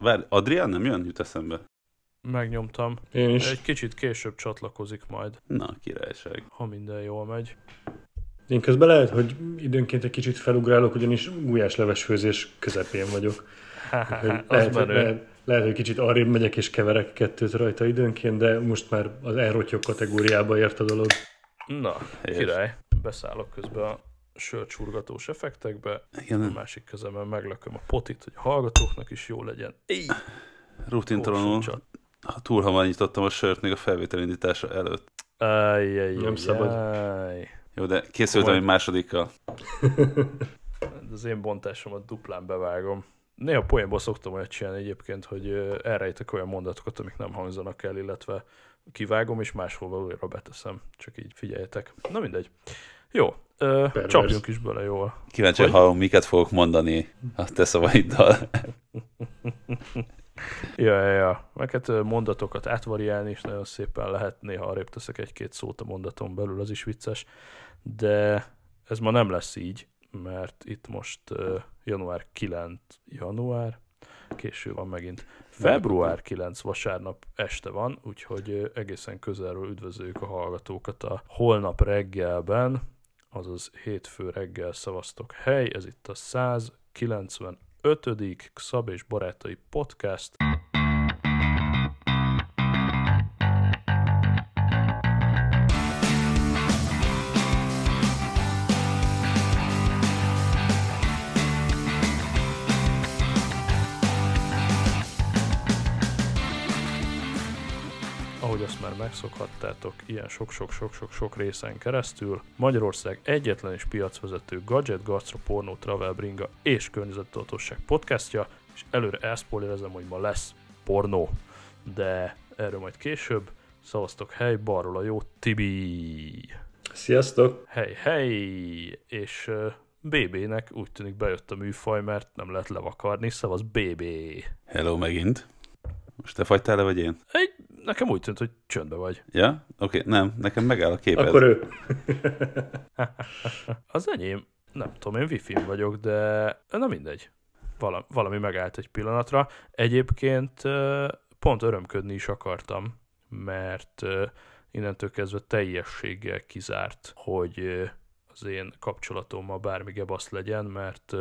Várj, Adrián nem jön? Jut eszembe. Megnyomtam. Én is. Egy kicsit később csatlakozik majd, Na, királyság. ha minden jól megy. Én közben lehet, hogy időnként egy kicsit felugrálok, ugyanis gulyáslevesfőzés közepén vagyok. Hogy az lehet, hogy, menő. lehet, lehet, hogy kicsit arrébb megyek és keverek kettőt rajta időnként, de most már az elrotyog kategóriába ért a dolog. Na, király. Beszállok közben a sörcsurgatós effektekbe, a Igen, másik kezemben meglököm a potit, hogy a hallgatóknak is jó legyen. Éj! rutintalanul, ha túl hamar nyitottam a sört még a felvételindítása előtt. Ajjajjaj. Nem szabad. Jó, de készültem Majd- egy másodikkal. Az én bontásomat duplán bevágom. Néha poénból szoktam olyat csinálni egyébként, hogy elrejtek olyan mondatokat, amik nem hangzanak el, illetve kivágom, és máshova újra beteszem. Csak így figyeljetek. Na mindegy. Jó, ö, csapjunk is bele jól. Kíváncsi, Hogy? ha miket fogok mondani a te szavaiddal. Ja, ja, ja. Meg hát mondatokat átvariálni is nagyon szépen lehet. Néha arrébb teszek egy-két szót a mondaton belül, az is vicces. De ez ma nem lesz így, mert itt most ö, január 9, január, késő van megint. Február 9 vasárnap este van, úgyhogy egészen közelről üdvözöljük a hallgatókat a holnap reggelben, azaz hétfő reggel szavaztok hely, ez itt a 195. Szab és Barátai Podcast. Megszokhattátok, ilyen sok-sok-sok-sok-sok részen keresztül, Magyarország egyetlen és piacvezető gadget, gastro, pornó, travel, bringa és környezettudatosság podcastja, és előre elszpoilerezem, hogy ma lesz pornó, de erről majd később. Szavaztok hely, balról a jó Tibi. Sziasztok! Hely, hely! És uh, BB-nek úgy tűnik bejött a műfaj, mert nem lehet levakarni, szavaz BB. Hello megint. Most te fagytál le, vagy én? Egy, nekem úgy tűnt, hogy csöndbe vagy. Ja? Oké, okay, nem, nekem megáll a képed. Akkor ő. Az enyém, nem tudom, én wifi vagyok, de na mindegy. Valami, valami megállt egy pillanatra. Egyébként pont örömködni is akartam, mert innentől kezdve teljességgel kizárt, hogy az én kapcsolatommal bármi gebasz legyen, mert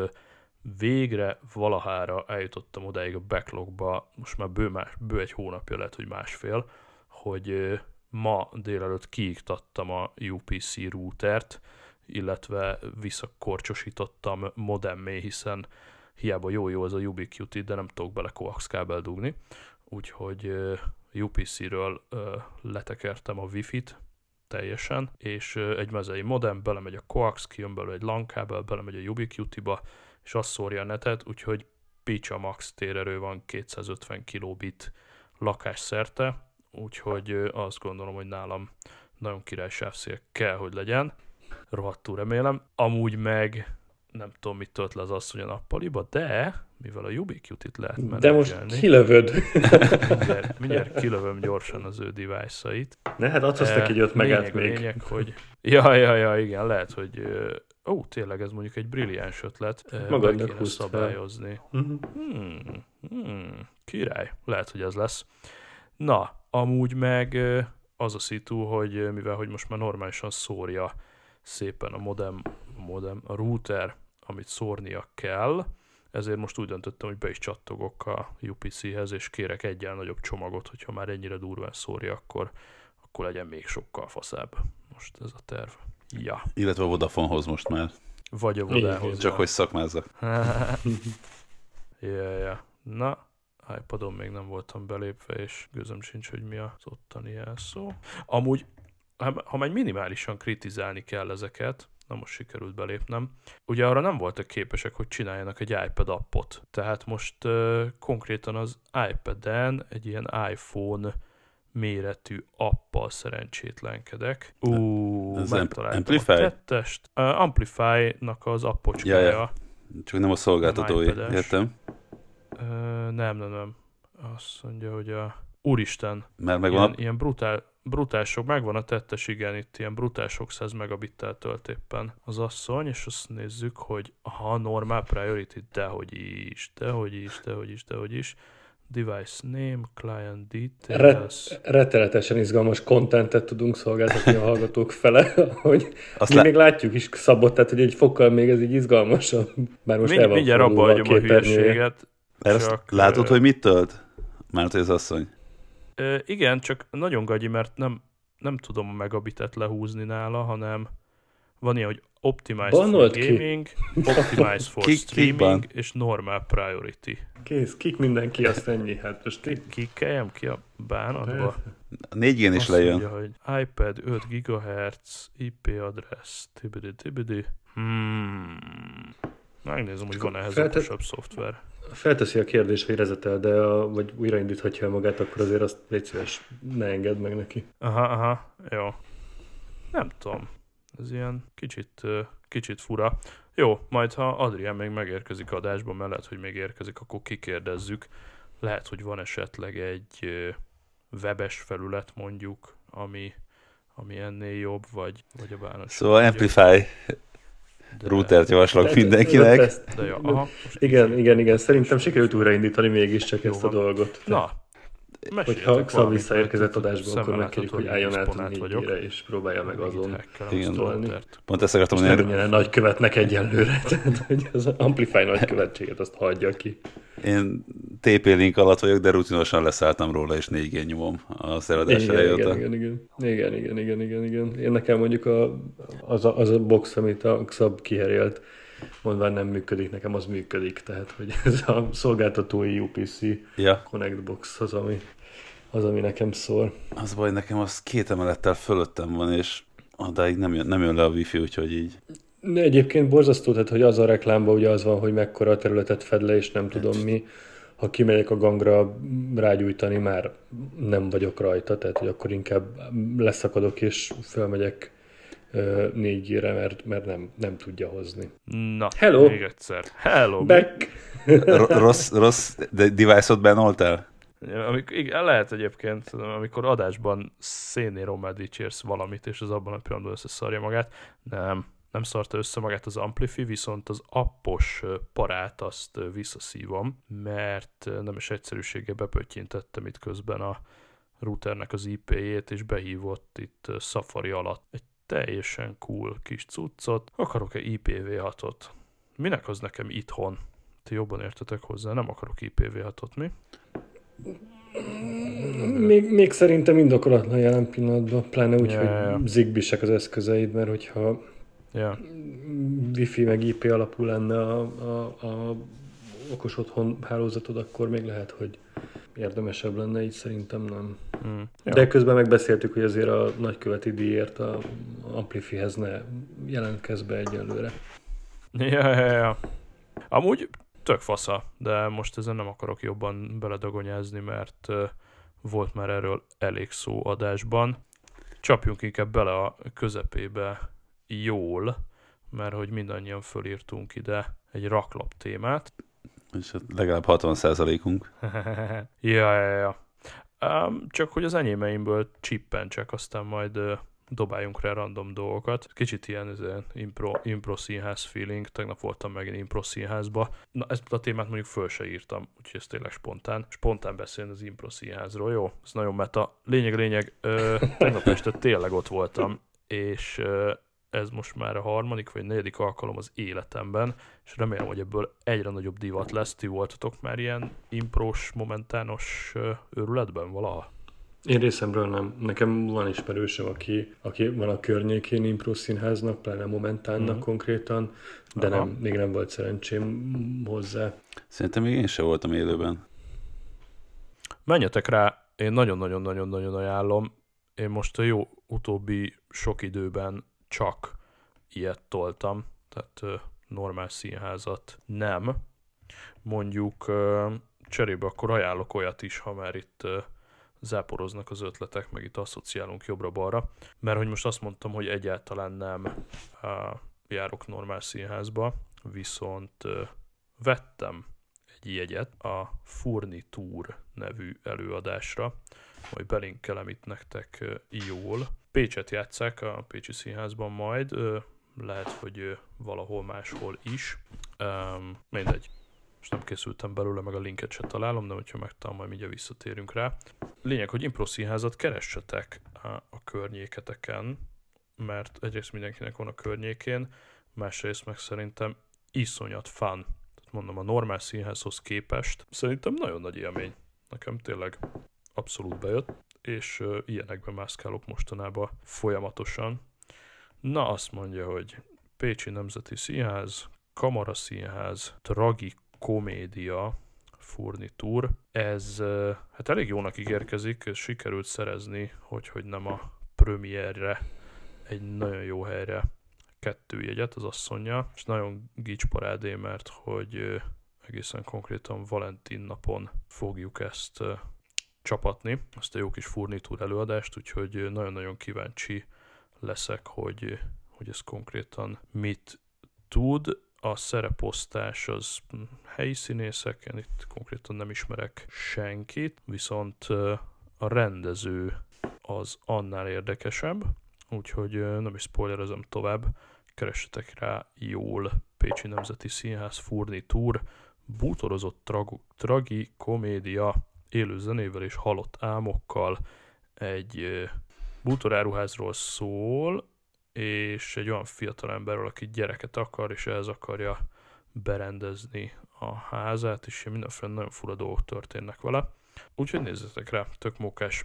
végre valahára eljutottam odáig a backlogba, most már bő, más, bő egy hónapja lehet, hogy másfél, hogy ma délelőtt kiiktattam a UPC routert, illetve visszakorcsosítottam modemmé, hiszen hiába jó-jó ez a Ubiquiti, de nem tudok bele coax kábel dugni, úgyhogy UPC-ről letekertem a Wi-Fi-t teljesen, és egy mezei modem, belemegy a coax, kijön belőle egy LAN kábel, belemegy a Ubiquiti-ba, és azt szórja a netet, úgyhogy Picsa Max térerő van 250 kilobit lakásszerte, úgyhogy ö, azt gondolom, hogy nálam nagyon király sávszél kell, hogy legyen. Rohadtul remélem. Amúgy meg nem tudom, mit tölt le az asszony a nappaliba, de mivel a Ubiquiti-t lehet De most menedzselni, kilövöd. mindjárt, mindjárt kilövöm gyorsan az ő device-ait. Ne, hát adsz Eh, neki öt megát lényeg, a még. Lényeg, hogy... Ja, ja, ja, igen, lehet, hogy... Ó, tényleg ez mondjuk egy brilliáns ötlet. Be Magadnak kéne húzd fel. szabályozni. Mhm. Hmm, hmm, király, lehet, hogy ez lesz. Na, amúgy meg ö, az a szitu, hogy ö, mivel hogy most már normálisan szórja szépen a modem, a modem, a router, amit szórnia kell, ezért most úgy döntöttem, hogy be is csattogok a UPC-hez, és kérek egyen nagyobb csomagot, hogyha már ennyire durván szórja, akkor, akkor legyen még sokkal faszább. Most ez a terv. Ja, Illetve a Vodafonehoz most már. vagy a Vodához. Csak hogy szakmázzak. ja, ja. Na, iPadon még nem voltam belépve, és gőzöm sincs, hogy mi az ottani jelszó. Amúgy, ha ha már minimálisan kritizálni kell ezeket, na most sikerült belépnem, ugye arra nem voltak képesek, hogy csináljanak egy iPad appot. Tehát most uh, konkrétan az iPad-en egy ilyen iPhone méretű appal szerencsétlenkedek. Ú, Ez megtaláltam Amplify? a tettest. Uh, Amplify-nak az appocskája. Ja, ja. Csak nem a szolgáltatói, iPad-es. értem? Ö, nem, nem, nem. Azt mondja, hogy a... Úristen, Mert megvan ilyen, a... ilyen brutál, brutál sok, megvan a tettes, igen, itt ilyen brutál sok 100 megabittel tölt éppen az asszony, és azt nézzük, hogy ha normál priority, dehogy is, dehogy is, dehogy is, dehogy is, device name, client details, Ret- rettenetesen izgalmas kontentet tudunk szolgáltatni a hallgatók fele, hogy Azt mi le... még látjuk is szabot, tehát hogy egy fokkal még ez így izgalmasabb. Bár most el Mind, van mindjárt abba hagyom a képernyője. hülyeséget. Ezt csak, látod, hogy mit tölt? Hogy az asszony. Ö, igen, csak nagyon gagyi, mert nem, nem tudom a megabitet lehúzni nála, hanem van ilyen, hogy Optimized Banolt for ki. Gaming, Optimized for Ki- ki Streaming ban? és Normal Priority. Kész, kik mindenki, azt ennyi. Hát most Ki- így Kikeljem ki a bánatba? A 4G-n is Azt lejön. mondja, hogy iPad 5 GHz, IP address, tibidi tibidi. Hmm. Megnézem, hogy van ehhez feltett- okosabb szoftver. felteszi a kérdést, hogy rezetel, de a, vagy újraindíthatja magát, akkor azért azt légy szíves, ne engedd meg neki. Aha, aha, jó. Nem tudom. Ez ilyen kicsit, kicsit fura. Jó, majd ha Adrián még megérkezik adásba, mert lehet, hogy még érkezik, akkor kikérdezzük. Lehet, hogy van esetleg egy webes felület mondjuk, ami, ami ennél jobb, vagy, vagy a bánat. Szóval Amplify de, routert javaslok Tehát- mindenkinek. ezt- De jó, aha, most Igen, igen, igen. Szerintem sikerült újraindítani mégiscsak Jó ezt a dolgot. Na, Hogyha valamit, visszaérkezett adásba, akkor megkérjük, hogy álljon át a négyére, és próbálja meg azon. Igen. Pont ezt akartam nem mondani, el nagykövetnek egyenlőre, tehát hogy az Amplify nagykövetséget azt hagyja ki. én TP-link alatt vagyok, de rutinosan leszálltam róla, és 4G nyomom a szeradás Igen, elejéta. igen, igen, igen, igen, igen, igen, igen, igen. Én nekem mondjuk a, az, a, az a box, amit a Xab kiherélt, mondván nem működik, nekem az működik, tehát hogy ez a szolgáltatói UPC Ja, Connect Box az, ami, az, ami nekem szól. az baj, nekem az két emelettel fölöttem van, és odáig nem jön, nem jön le a wifi, úgyhogy így. De egyébként borzasztó, tehát hogy az a reklámban ugye az van, hogy mekkora a területet fed le, és nem tudom mi. Ha kimegyek a gangra rágyújtani, már nem vagyok rajta, tehát hogy akkor inkább leszakadok és fölmegyek ö, 4G-re, mert, mert nem, nem tudja hozni. Na, Hello. még egyszer. Hello. Back! Ro- rossz, rossz de- device-ot benoltál? Amik, igen, lehet egyébként, amikor adásban szénérommel dicsérsz valamit, és az abban a pillanatban összeszarja magát. Nem, nem szarta össze magát az Amplify, viszont az appos parát azt visszaszívom, mert nem is egyszerűséggel bepöttyintettem itt közben a routernek az IP-jét, és behívott itt Safari alatt egy teljesen cool kis cuccot. Akarok-e IPv6-ot? Minek az nekem itthon? Ti jobban értetek hozzá, nem akarok IPv6-ot, mi? Még, még szerintem indokolatlan jelen pillanatban, pláne úgy, Ja, hogy ja. zigbisek az eszközeid, mert hogyha Ja. Wi-Fi meg IP alapú lenne a, a, a okos otthon hálózatod, akkor még lehet, hogy érdemesebb lenne, így szerintem nem. Mm. Ja. De közben megbeszéltük, hogy azért a nagyköveti díjért a Amplifihez ne jelentkezz be egyelőre. Ja, ja, ja. Amúgy tök fasza, de most ezen nem akarok jobban beledagonyázni, mert volt már erről elég szó adásban. Csapjunk inkább bele a közepébe jól, mert hogy mindannyian fölírtunk ide egy raklap témát. És hát legalább 60%-unk. ja, ja, ja. Um, csak hogy az enyémeimből csippencsek, aztán majd uh, dobáljunk rá random dolgokat. Kicsit ilyen ez, impro, impro színház feeling, tegnap voltam megint impro színházba. Na, ezt a témát mondjuk föl se írtam, úgyhogy ez tényleg spontán. Spontán beszélni az impro színházról, jó? Ez nagyon meta. Lényeg, lényeg, ö, tegnap este tényleg ott voltam, és ö, ez most már a harmadik vagy negyedik alkalom az életemben, és remélem, hogy ebből egyre nagyobb divat lesz. Ti voltatok már ilyen impros, momentános őrületben valaha? Én részemről nem. Nekem van ismerősöm, aki, aki van a környékén impro színháznak, pláne momentánnak Mhm. konkrétan, de Aha. nem, még nem volt szerencsém hozzá. Szerintem még én sem voltam élőben. Menjetek rá, én nagyon-nagyon-nagyon-nagyon ajánlom. Én most a jó utóbbi sok időben csak ilyet toltam, tehát normál színházat nem. Mondjuk cserébe akkor ajánlok olyat is, ha már itt záporoznak az ötletek, meg itt asszociálunk jobbra-balra. Mert hogy most azt mondtam, hogy egyáltalán nem járok normál színházba, viszont vettem egy jegyet a Furnitur nevű előadásra, majd belinkelem itt nektek jól. Pécset játszák a Pécsi Színházban majd, lehet, hogy valahol máshol is. Um, mindegy, most nem készültem belőle, meg a linket se találom, de hogyha megtalálom, majd mindjárt visszatérünk rá. Lényeg, hogy Impro Színházat keressetek a, a környéketeken, mert egyrészt mindenkinek van a környékén, másrészt meg szerintem iszonyat fun. Tehát mondom, a normál színházhoz képest szerintem nagyon nagy élmény. Nekem tényleg abszolút bejött, és ilyenekben mászkálok mostanában folyamatosan. Na, azt mondja, hogy Pécsi Nemzeti Színház, Kamara Színház, Tragi Komédia, Furnitur. Ez hát elég jónak ígérkezik, és sikerült szerezni, hogy, hogy nem a premierre egy nagyon jó helyre kettő jegyet az asszonya, és nagyon gicsparádé, mert hogy egészen konkrétan Valentin napon fogjuk ezt csapatni, azt a jó kis furnitúr előadást, úgyhogy nagyon-nagyon kíváncsi leszek, hogy, hogy ez konkrétan mit tud. A szereposztás az helyi színészek, én itt konkrétan nem ismerek senkit, viszont a rendező az annál érdekesebb, úgyhogy nem is spoilerezem tovább, keressetek rá jól Pécsi Nemzeti Színház Furnitur, bútorozott trag- tragi komédia élő zenével és halott álmokkal egy bútoráruházról szól, és egy olyan fiatalemberről, aki gyereket akar, és ehhez akarja berendezni a házát, és mindenféle nagyon fura dolgok történnek vele. Úgyhogy nézzetek rá, tök mókás.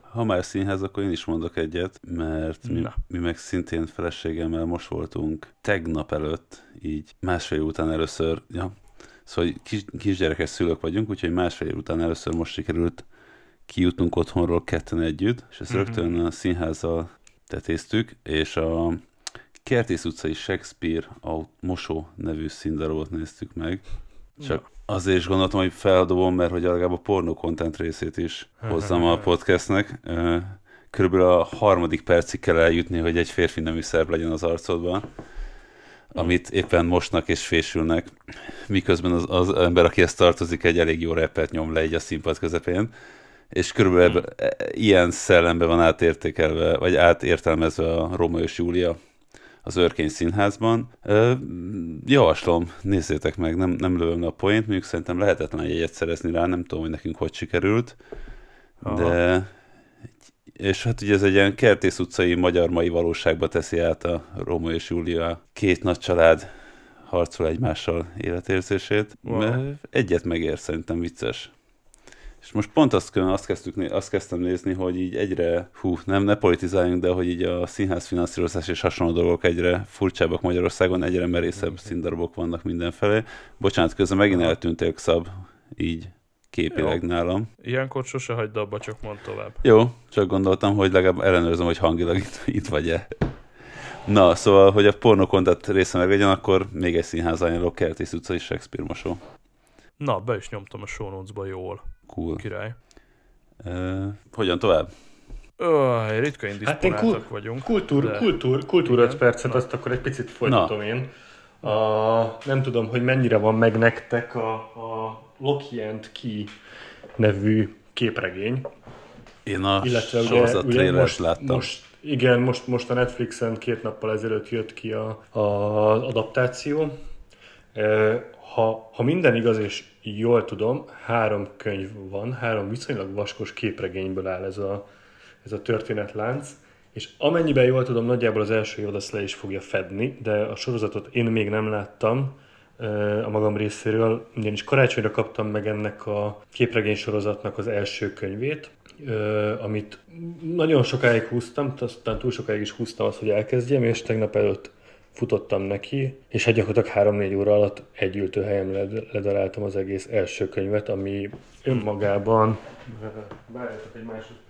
Ha már színház, akkor én is mondok egyet, mert mi, mi meg szintén feleségemmel most voltunk tegnap előtt, így másfél után először, ja, szóval kis, kisgyerekes szülők vagyunk, úgyhogy másfél után először most sikerült kijutnunk otthonról ketten együtt, és ezt mm-hmm. rögtön a színházzal tetéztük, és a Kertész utcai Shakespeare a Mosó nevű színdarabot néztük meg. Csak azért is gondoltam, hogy feldobom, mert hogy legalább a pornó content részét is hozzam a podcastnek. Körülbelül a harmadik percig kell eljutni, hogy egy férfi nemű szerb legyen az arcodban, amit éppen mosnak és fésülnek, miközben az, az ember, aki ezt tartozik, egy elég jó repet nyom le egy a színpad közepén és körülbelül hmm. ilyen szellemben van átértékelve, vagy átértelmezve a Róma és Júlia az Örkény Színházban. Javaslom, nézzétek meg, nem, nem lövöm a poént, mondjuk szerintem lehetetlen jegyet szerezni rá, nem tudom, hogy nekünk hogy sikerült, Aha. de és hát ugye ez egy ilyen kertész utcai magyar-mai valóságba teszi át a Róma és Júlia két nagy család harcol egymással életérzését. Wow. Egyet megér, szerintem vicces. És most pont azt, azt, kezdtük, azt kezdtem nézni, hogy így egyre, hú, nem, ne politizáljunk, de hogy így a színház finanszírozás és hasonló dolgok egyre furcsábbak Magyarországon, egyre merészebb színdarabok vannak mindenfelé. Bocsánat, közben megint eltűntél szab, így képileg Jó. nálam. Ilyenkor sose hagyd abba, csak mond tovább. Jó, csak gondoltam, hogy legalább ellenőrzöm, hogy hangilag itt, itt vagy-e. Na, szóval, hogy a pornokontat része meglegyen, akkor még egy színház ajánló Kertész utcai Shakespeare mosó. Na, be is nyomtam a show notes-ba jól. Cool. Király. Uh, hogyan tovább? Öh, ritka indisponáltak hát kul- vagyunk. Kultúr, de... kultúr, kultúr 5 percet, Na. azt akkor egy picit folytatom Na. én. A, nem tudom, hogy mennyire van meg nektek a, a Loki and Key nevű képregény. Én a Illetve sorozat ugye, ugye most, láttam. Most, igen, most, most a Netflixen két nappal ezelőtt jött ki a, a adaptáció. Ha, ha minden igaz és jól tudom, három könyv van, három viszonylag vaskos képregényből áll ez a, ez a történetlánc, és amennyiben jól tudom, nagyjából az első évad azt le is fogja fedni, de a sorozatot én még nem láttam a magam részéről, ugyanis karácsonyra kaptam meg ennek a képregény sorozatnak az első könyvét, amit nagyon sokáig húztam, aztán túl sokáig is húztam azt, hogy elkezdjem, és tegnap előtt futottam neki, és hát gyakorlatilag 3-4 óra alatt egy ültőhelyen ledaráltam az egész első könyvet, ami önmagában... Várjátok egy másodperc.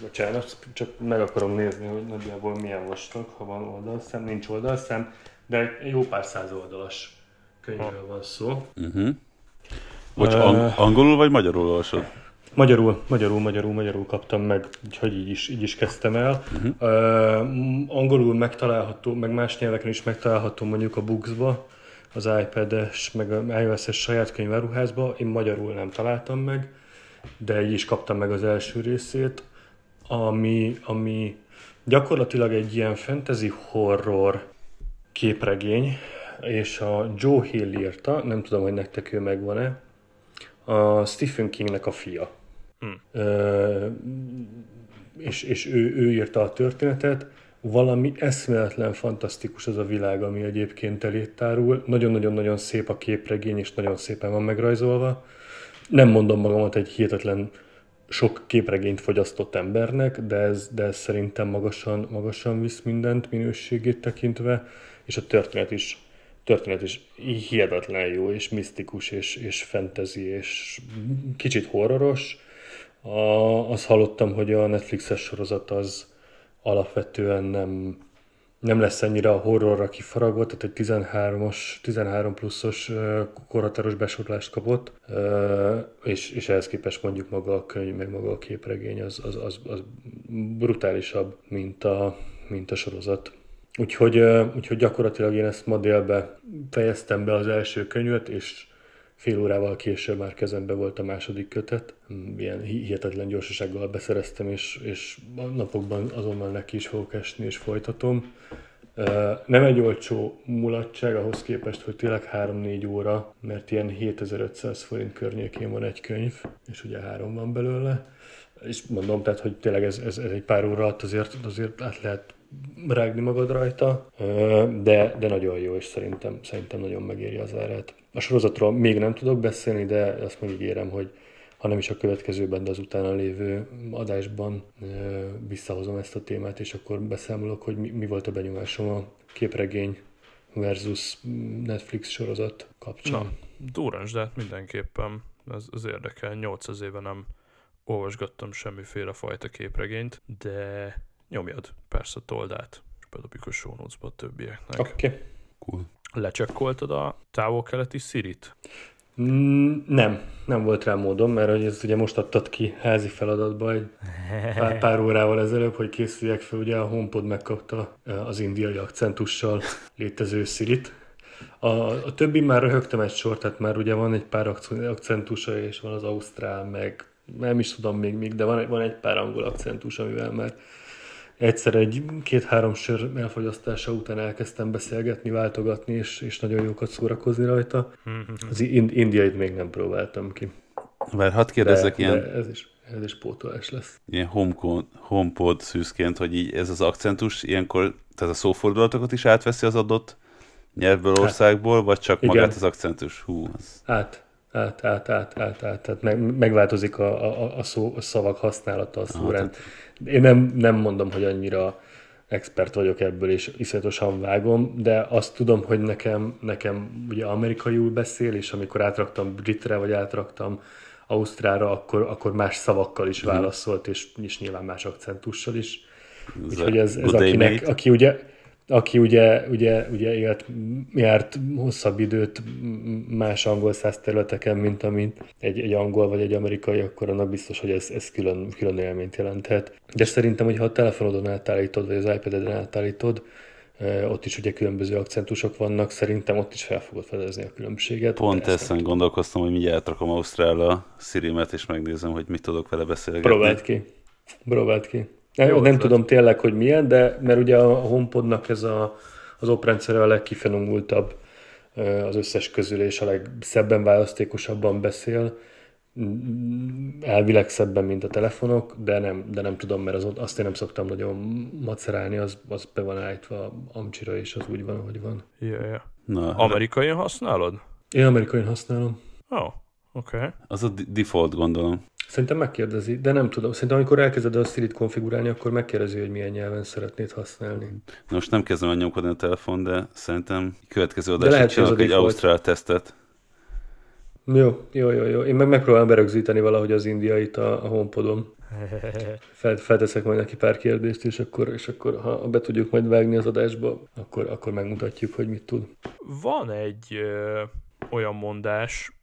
Bocsánat, csak meg akarom nézni, hogy nagyjából milyen vastag, ha van oldalszám, nincs oldalszám, de jó pár száz oldalas könyvről van szó. Uh-huh. Bocs, ang- angolul vagy magyarul olvasod? Magyarul, magyarul, magyarul, magyarul kaptam meg, úgyhogy így is, így is kezdtem el. Uh-huh. Uh, angolul megtalálható, meg más nyelveken is megtalálható mondjuk a Booksba, az iPad-es, meg a iOS-es saját könyváruházba, én magyarul nem találtam meg, de így is kaptam meg az első részét, ami, ami gyakorlatilag egy ilyen fantasy horror képregény, és a Joe Hill írta, nem tudom, hogy nektek ő megvan-e, a Stephen Kingnek a fia. Hmm. Ö, és és ő, ő írta a történetet, valami eszméletlen fantasztikus az a világ, ami egyébként elét tárul. Nagyon-nagyon-nagyon szép a képregény, és nagyon szépen van megrajzolva. Nem mondom magamat egy hihetetlen sok képregényt fogyasztott embernek, de ez, de ez szerintem magasan, magasan visz mindent minőségét tekintve, és a történet is, történet is hihetetlen jó, és misztikus, és, és fantasy, és kicsit horroros. A, azt hallottam, hogy a Netflixes sorozat az alapvetően nem, nem lesz ennyire a horrorra kifaragva, tehát egy 13-os, 13 pluszos korhatáros besorolást kapott, és, és ehhez képest mondjuk maga a könyv, meg maga a képregény az, az, az, az brutálisabb, mint a, mint a sorozat. Úgyhogy, úgyhogy gyakorlatilag én ezt ma délbe fejeztem be az első könyvet, és fél órával később már kezembe volt a második kötet. Ilyen hihetetlen gyorsasággal beszereztem, és, és a napokban azonnal neki is fogok esni, és folytatom. Nem egy olcsó mulatság ahhoz képest, hogy tényleg 3-4 óra, mert ilyen 7500 forint környékén van egy könyv, és ugye három van belőle. És mondom, tehát, hogy tényleg ez, ez, ez egy pár óra alatt azért, azért át lehet rágni magad rajta, de, de nagyon jó, és szerintem, szerintem nagyon megéri az árát. A sorozatról még nem tudok beszélni, de azt megígérem, hogy ha nem is a következőben, de az utána lévő adásban visszahozom ezt a témát, és akkor beszámolok, hogy mi, mi volt a benyomásom a képregény versus Netflix sorozat kapcsán. Na, durans, de mindenképpen ez, ez érdekel. 800 éve nem olvasgattam semmiféle fajta képregényt, de nyomjad persze toldát, és bedobjuk a show notes a többieknek. Oké. Okay. Cool. Lecsekkoltad a távol-keleti Sirit? Mm, nem, nem volt rá módom, mert hogy ez ugye most adtad ki házi feladatba egy pár, pár órával ezelőbb, hogy készüljek fel, ugye a HomePod megkapta az indiai akcentussal létező Sirit. A, a többi már röhögtem egy sort, tehát már ugye van egy pár akcentusa, és van az ausztrál, meg nem is tudom még, még de van, van egy pár angol akcentus, amivel már egyszer egy két-három sör elfogyasztása után elkezdtem beszélgetni, váltogatni, és, és nagyon jókat szórakozni rajta. Az indiait még nem próbáltam ki. Mert hadd kérdezzek de, ilyen... De ez is, ez is pótolás lesz. Ilyen homepod, homepod szűzként, hogy így ez az akcentus ilyenkor, tehát a szófordulatokat is átveszi az adott nyelvből, hát, országból, vagy csak igen. magát az akcentus? Hú, az... Át, át, át, át, át, át, tehát meg, megváltozik a, a, a, szó, a szavak használata, a szórend. Én nem, nem mondom, hogy annyira expert vagyok ebből, és iszonyatosan vágom, de azt tudom, hogy nekem, nekem ugye amerikaiul beszél, és amikor átraktam britre, vagy átraktam ausztrára, akkor, akkor más szavakkal is mhm. válaszolt, és, és nyilván más akcentussal is. Úgyhogy ez, ez akinek, aki ugye aki ugye, ugye, ugye élt, járt hosszabb időt más angol száz területeken, mint amit egy, egy angol vagy egy amerikai, akkor annak biztos, hogy ez, ez külön, külön élményt jelenthet. De szerintem, hogy ha a telefonodon átállítod, vagy az iPad-eden átállítod, ott is ugye különböző akcentusok vannak, szerintem ott is fel fogod fedezni a különbséget. Pont ezen gondolkoztam, hogy mindjárt rakom Ausztrála Siri-met, és megnézem, hogy mit tudok vele beszélgetni. Próbáld ki. Próbáld ki. Nem, Jó, nem tudom tényleg, hogy milyen, de mert ugye a HomePodnak ez a, az oprendszere a legkifinomultabb az összes közül, és a legszebben választékosabban beszél, elvileg szebben, mint a telefonok, de nem, de nem tudom, mert az, azt én nem szoktam nagyon macerálni, az, az be van állítva amcsira, és az úgy van, ahogy van. Yeah, yeah. Na, Amerikai használod? Én amerikai használom. Ó, oh, oké. Okay. Az a default, gondolom. Szerintem megkérdezi, de nem tudom. Szerintem amikor elkezded a Siri-t konfigurálni, akkor megkérdezi, hogy milyen nyelven szeretnéd használni. Na most nem kezdem el nyomkodni a telefon, de szerintem következő adásra csinálok egy Ausztrál tesztet. Jó, jó, jó, jó. Én meg megpróbálom berögzíteni valahogy az indiait a, a homepodon. Fel, felteszek majd neki pár kérdést, és akkor, és akkor ha be tudjuk majd vágni az adásba, akkor, akkor megmutatjuk, hogy mit tud. Van egy ö, olyan mondás,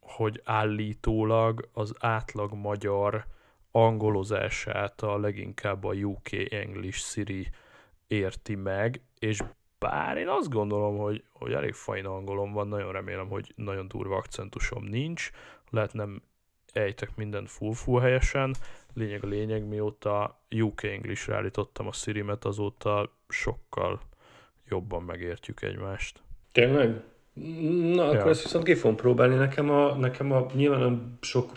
hogy állítólag az átlag magyar angolozását a leginkább a UK English Siri érti meg, és bár én azt gondolom, hogy, hogy elég fajn angolom van, nagyon remélem, hogy nagyon durva akcentusom nincs, lehet nem ejtek mindent full-full helyesen, lényeg a lényeg, mióta UK English-re állítottam a Siri-met, azóta sokkal jobban megértjük egymást. Tényleg? Na, akkor ja. ezt viszont ki fogom próbálni. Nekem a, nekem a nyilván sok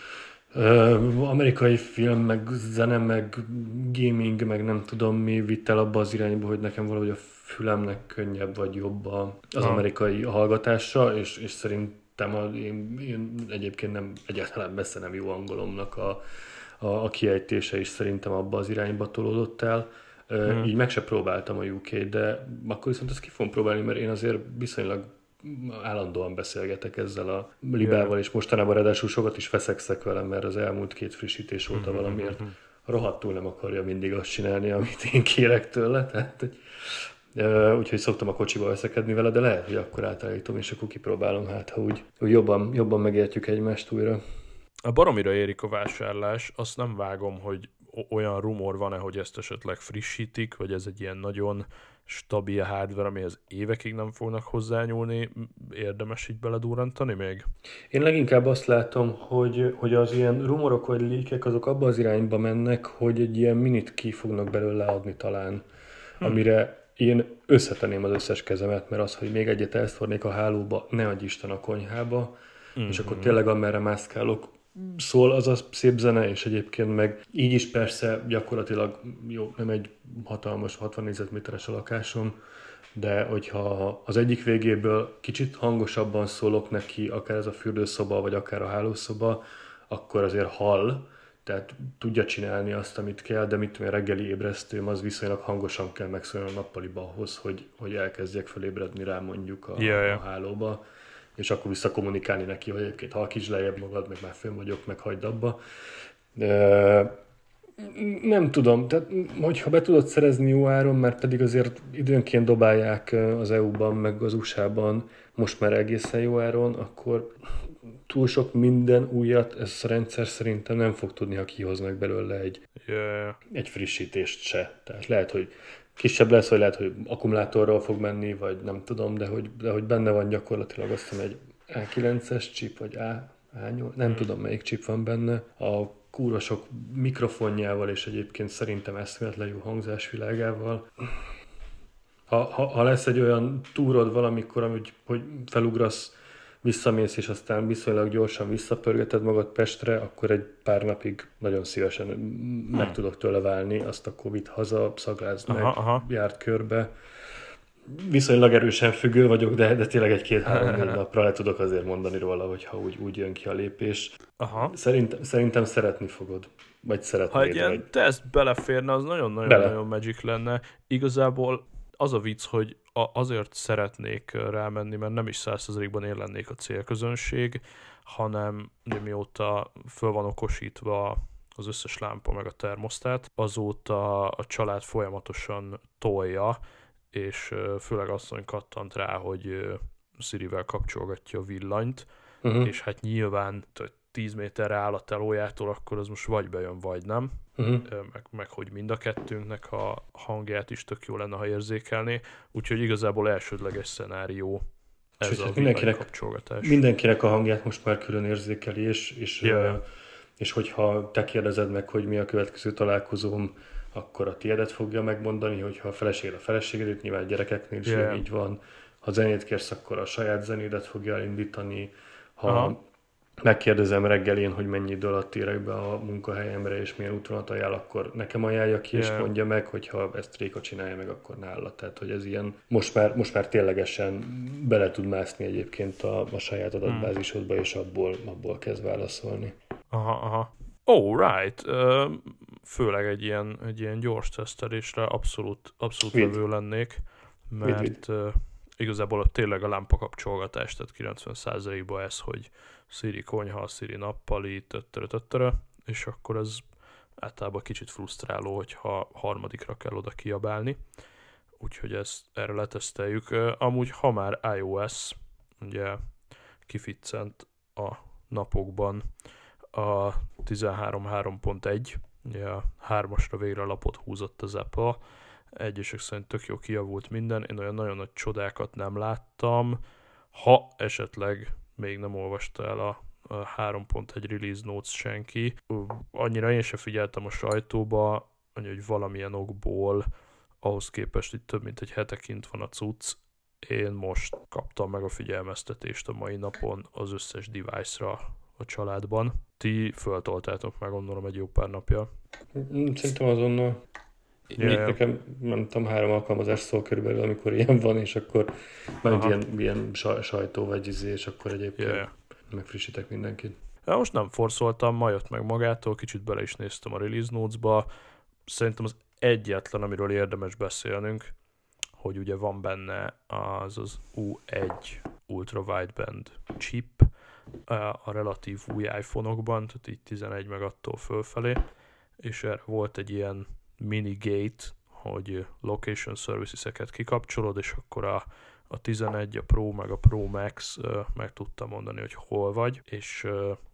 uh, amerikai film, meg zene, meg gaming, meg nem tudom mi vitt el abba az irányba, hogy nekem valahogy a fülemnek könnyebb vagy jobb az ha. amerikai hallgatása, és, és szerintem a, én, én egyébként nem egyáltalán messze nem jó angolomnak a, a, a kiejtése is szerintem abba az irányba tolódott el. Hmm. Így meg se próbáltam a UK, de akkor viszont ezt ki fogom próbálni, mert én azért viszonylag állandóan beszélgetek ezzel a libával, és mostanában ráadásul sokat is feszekszek velem, mert az elmúlt két frissítés óta hmm. valamiért rohadtul nem akarja mindig azt csinálni, amit én kérek tőle. Tehát, hogy, úgyhogy szoktam a kocsiba veszekedni vele, de lehet, hogy akkor átállítom, és akkor kipróbálom, hát ha úgy, úgy jobban, jobban megértjük egymást újra. A baromira érik a vásárlás, azt nem vágom, hogy olyan rumor van-e, hogy ezt esetleg frissítik, vagy ez egy ilyen nagyon stabil hardware, amihez évekig nem fognak hozzányúlni, érdemes így beledúrantani még? Én leginkább azt látom, hogy, hogy az ilyen rumorok vagy líkek azok abba az irányba mennek, hogy egy ilyen minit ki fognak belőle adni talán, hmm. amire én összetenném az összes kezemet, mert az, hogy még egyet elszórnék a hálóba, ne adj Isten a konyhába, mm-hmm. és akkor tényleg amerre mászkálok, szól az a szép zene, és egyébként meg így is persze gyakorlatilag jó, nem egy hatalmas 60 négyzetméteres a lakásom, de hogyha az egyik végéből kicsit hangosabban szólok neki, akár ez a fürdőszoba, vagy akár a hálószoba, akkor azért hall, tehát tudja csinálni azt, amit kell, de mit tudom, reggeli ébresztőm, az viszonylag hangosan kell megszólni a nappaliba ahhoz, hogy, hogy elkezdjek felébredni rá mondjuk a, yeah, yeah. a hálóba és akkor visszakommunikálni neki, hogy egyébként halkíts lejjebb magad, meg már fönn vagyok, meg hagyd abba. De nem tudom, tehát hogyha be tudod szerezni jó áron, mert pedig azért időnként dobálják az EU-ban, meg az USA-ban most már egészen jó áron, akkor túl sok minden újat ez a rendszer szerintem nem fog tudni, ha kihoznak belőle egy, yeah. egy frissítést se. Tehát lehet, hogy kisebb lesz, vagy lehet, hogy akkumulátorral fog menni, vagy nem tudom, de hogy, de hogy benne van gyakorlatilag azt hiszem egy A9-es chip, vagy A, A8, nem hmm. tudom melyik chip van benne. A kúrosok mikrofonjával, és egyébként szerintem eszméletlen jó hangzásvilágával. Ha, ha, ha lesz egy olyan túrod valamikor, hogy, hogy felugrasz visszamész, és aztán viszonylag gyorsan visszapörgeted magad Pestre, akkor egy pár napig nagyon szívesen hmm. meg tudok tőle válni, azt a Covid haza, szagláz meg, aha, aha. járt körbe. Viszonylag erősen függő vagyok, de, de tényleg egy-két-három napra le tudok azért mondani róla, hogyha úgy, úgy jön ki a lépés. Aha. Szerintem, szerintem szeretni fogod. Vagy szeretnéd. Ha egy ilyen vagy... teszt beleférne, az nagyon-nagyon Bele. nagyon magic lenne. Igazából az a vicc, hogy a, azért szeretnék rámenni, mert nem is százszerzalékban én lennék a célközönség, hanem de mióta föl van okosítva az összes lámpa meg a termosztát, azóta a család folyamatosan tolja, és főleg asszony kattant rá, hogy Sirivel kapcsolgatja a villanyt, uh-huh. és hát nyilván 10 méterre áll a telójától, akkor az most vagy bejön, vagy nem uh-huh. meg, meg hogy mind a kettőnknek a hangját is tök jó lenne, ha érzékelné, úgyhogy igazából elsődleges szenárió ez Sőt, a mindenkinek, kapcsolgatás. Mindenkinek a hangját most már külön érzékeli, és, és, yeah. és hogyha te kérdezed meg, hogy mi a következő találkozóm, akkor a tiédet fogja megmondani, hogyha a feleség a feleségedét, nyilván gyerekeknél is yeah. így van. Ha zenét kérsz, akkor a saját zenédet fogja elindítani. Ha Aha megkérdezem reggelén, hogy mennyi idő alatt érek be a munkahelyemre, és milyen útvonalat ajánl, akkor nekem ajánlja ki, yeah. és mondja meg, hogyha ezt Réka csinálja meg, akkor nála. Tehát, hogy ez ilyen, most már, most már ténylegesen bele tud mászni egyébként a, a saját adatbázisodba, és abból, abból kezd válaszolni. Aha, aha. Oh, right. Uh, főleg egy ilyen, egy ilyen gyors tesztelésre abszolút, abszolút vevő lennék, mert vid. Uh, igazából tényleg a lámpa kapcsolgatás, tehát 90%-ban ez, hogy Siri konyha, Siri nappali, töttörö, töttörö, és akkor ez általában kicsit frusztráló, hogyha harmadikra kell oda kiabálni. Úgyhogy ezt erre leteszteljük. Amúgy, ha már iOS, ugye kificcent a napokban a 13.3.1, ugye a hármasra végre lapot húzott az Apple, egyesek szerint tök jó kijavult minden, én olyan nagyon nagy csodákat nem láttam, ha esetleg még nem olvasta el a, a 3.1 release notes senki. Annyira én sem figyeltem a sajtóba, hogy valamilyen okból ahhoz képest itt több mint egy hete kint van a cucc, én most kaptam meg a figyelmeztetést a mai napon az összes device-ra a családban. Ti föltoltátok meg gondolom egy jó pár napja. Szerintem azonnal. Yeah. Még nekem, nem tudom, három alkalmazás szól körülbelül, amikor ilyen van, és akkor majd ilyen, ilyen sajtó vagy izé, és akkor egyébként yeah. megfrissítek mindenkit. Ja, most nem forszoltam, ma jött meg magától, kicsit bele is néztem a release notes-ba. Szerintem az egyetlen, amiről érdemes beszélnünk, hogy ugye van benne az az U1 Ultra Wideband chip a relatív új iPhone-okban, tehát így 11 meg attól fölfelé, és erre volt egy ilyen mini gate, hogy location services-eket kikapcsolod, és akkor a, a 11, a Pro meg a Pro Max meg tudta mondani, hogy hol vagy, és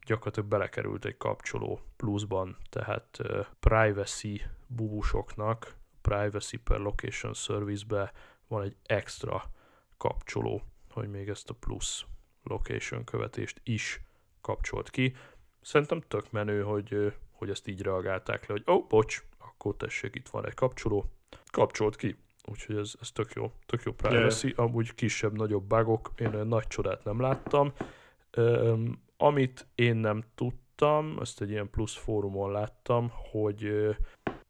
gyakorlatilag belekerült egy kapcsoló pluszban, tehát privacy bubusoknak, privacy per location service-be van egy extra kapcsoló, hogy még ezt a plusz location követést is kapcsolt ki. Szerintem tök menő, hogy, hogy ezt így reagálták le, hogy ó, oh, bocs, akkor tessék, itt van egy kapcsoló, kapcsolt ki. Úgyhogy ez, ez tök jó, tök jó privacy, yeah. amúgy kisebb-nagyobb bugok, én olyan nagy csodát nem láttam. Um, amit én nem tudtam, ezt egy ilyen plusz fórumon láttam, hogy uh,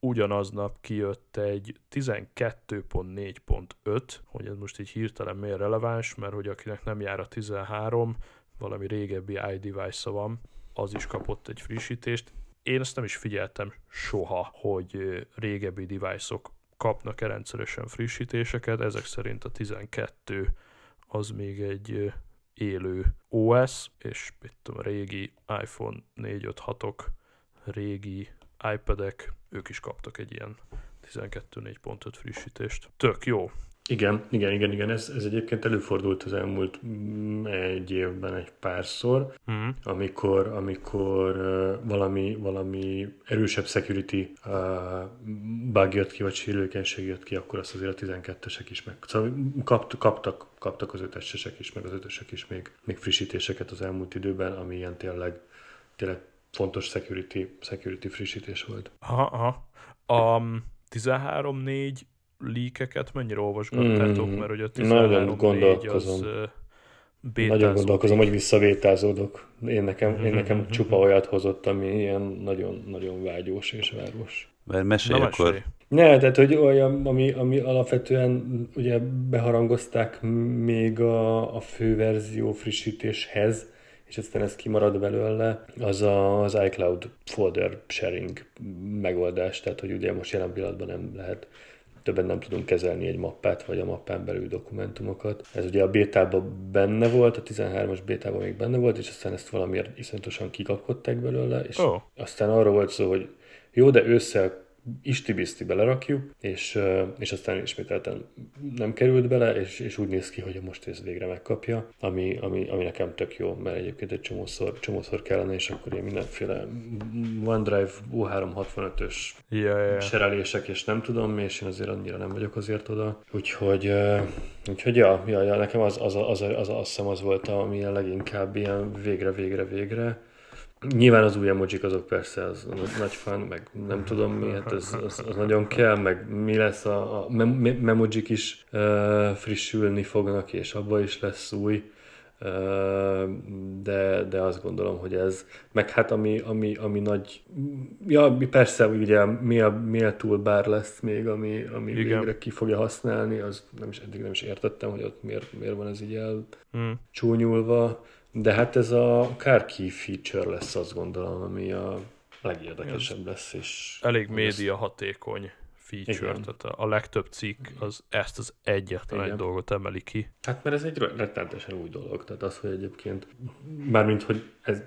ugyanaznap kijött egy 12.4.5, hogy ez most így hirtelen miért releváns, mert hogy akinek nem jár a 13, valami régebbi iDevice-a van, az is kapott egy frissítést én ezt nem is figyeltem soha, hogy régebbi device-ok kapnak-e rendszeresen frissítéseket, ezek szerint a 12 az még egy élő OS, és mit tudom, régi iPhone 4-5-6-ok, régi iPad-ek, ők is kaptak egy ilyen 12.4.5 frissítést. Tök jó. Igen, igen, igen, igen. Ez, ez egyébként előfordult az elmúlt mm, egy évben egy párszor, mm. amikor, amikor uh, valami, valami erősebb security uh, bug jött ki, vagy sérülékenység jött ki, akkor azt azért a 12-esek is meg. Szóval kapt, kaptak, kaptak az 5 is, meg az 5 is még, még frissítéseket az elmúlt időben, ami ilyen tényleg, tényleg fontos security, security frissítés volt. Aha, aha. A 13.4 líkeket mennyire olvasgattátok, mm, mert hogy a 13 gondolkozom. az Nagyon gondolkozom, hogy visszavétázódok. Én nekem, én nekem mm-hmm. csupa olyat hozott, ami ilyen nagyon-nagyon vágyós és város. Mert mesélj Na, akkor. Mesélj. Ne, tehát hogy olyan, ami, ami alapvetően ugye beharangozták még a, a főverzió frissítéshez, és aztán ez kimarad belőle, az a, az iCloud folder sharing megoldás, tehát hogy ugye most jelen pillanatban nem lehet többen nem tudunk kezelni egy mappát, vagy a mappán belül dokumentumokat. Ez ugye a bétában benne volt, a 13-as bétában még benne volt, és aztán ezt valamiért iszonyatosan kikapkodták belőle, és oh. aztán arról volt szó, hogy jó, de ősszel istibiszti belerakjuk, és, és aztán ismételten nem került bele, és, és úgy néz ki, hogy most ez végre megkapja, ami, ami, ami nekem tök jó, mert egyébként egy csomószor, csomószor kellene, és akkor én mindenféle OneDrive U365-ös yeah, yeah. serelések, és nem tudom, és én azért annyira nem vagyok azért oda. Úgyhogy, úgyhogy ja, ja, ja nekem az, az, az, az, az, az, azt hiszem az volt, ami leginkább ilyen végre, végre, végre Nyilván az új emojik azok persze az nagy fan, meg nem tudom mi, hát az, az, az nagyon kell, meg mi lesz a, a mem- memojik is uh, frissülni fognak, és abba is lesz új, uh, de, de azt gondolom, hogy ez, meg hát ami, ami, ami nagy, ja persze ugye mi a, mi a toolbar lesz még, ami, ami Igen. végre ki fogja használni, az nem is, eddig nem is értettem, hogy ott miért, miért van ez így elcsúnyulva. Hmm de hát ez a car key feature lesz, azt gondolom, ami a legérdekesebb lesz. És Elég média hatékony feature, Igen. tehát a, legtöbb cikk az ezt az egyetlen egy dolgot emeli ki. Hát mert ez egy rettenetesen új dolog, tehát az, hogy egyébként, mármint, hogy ez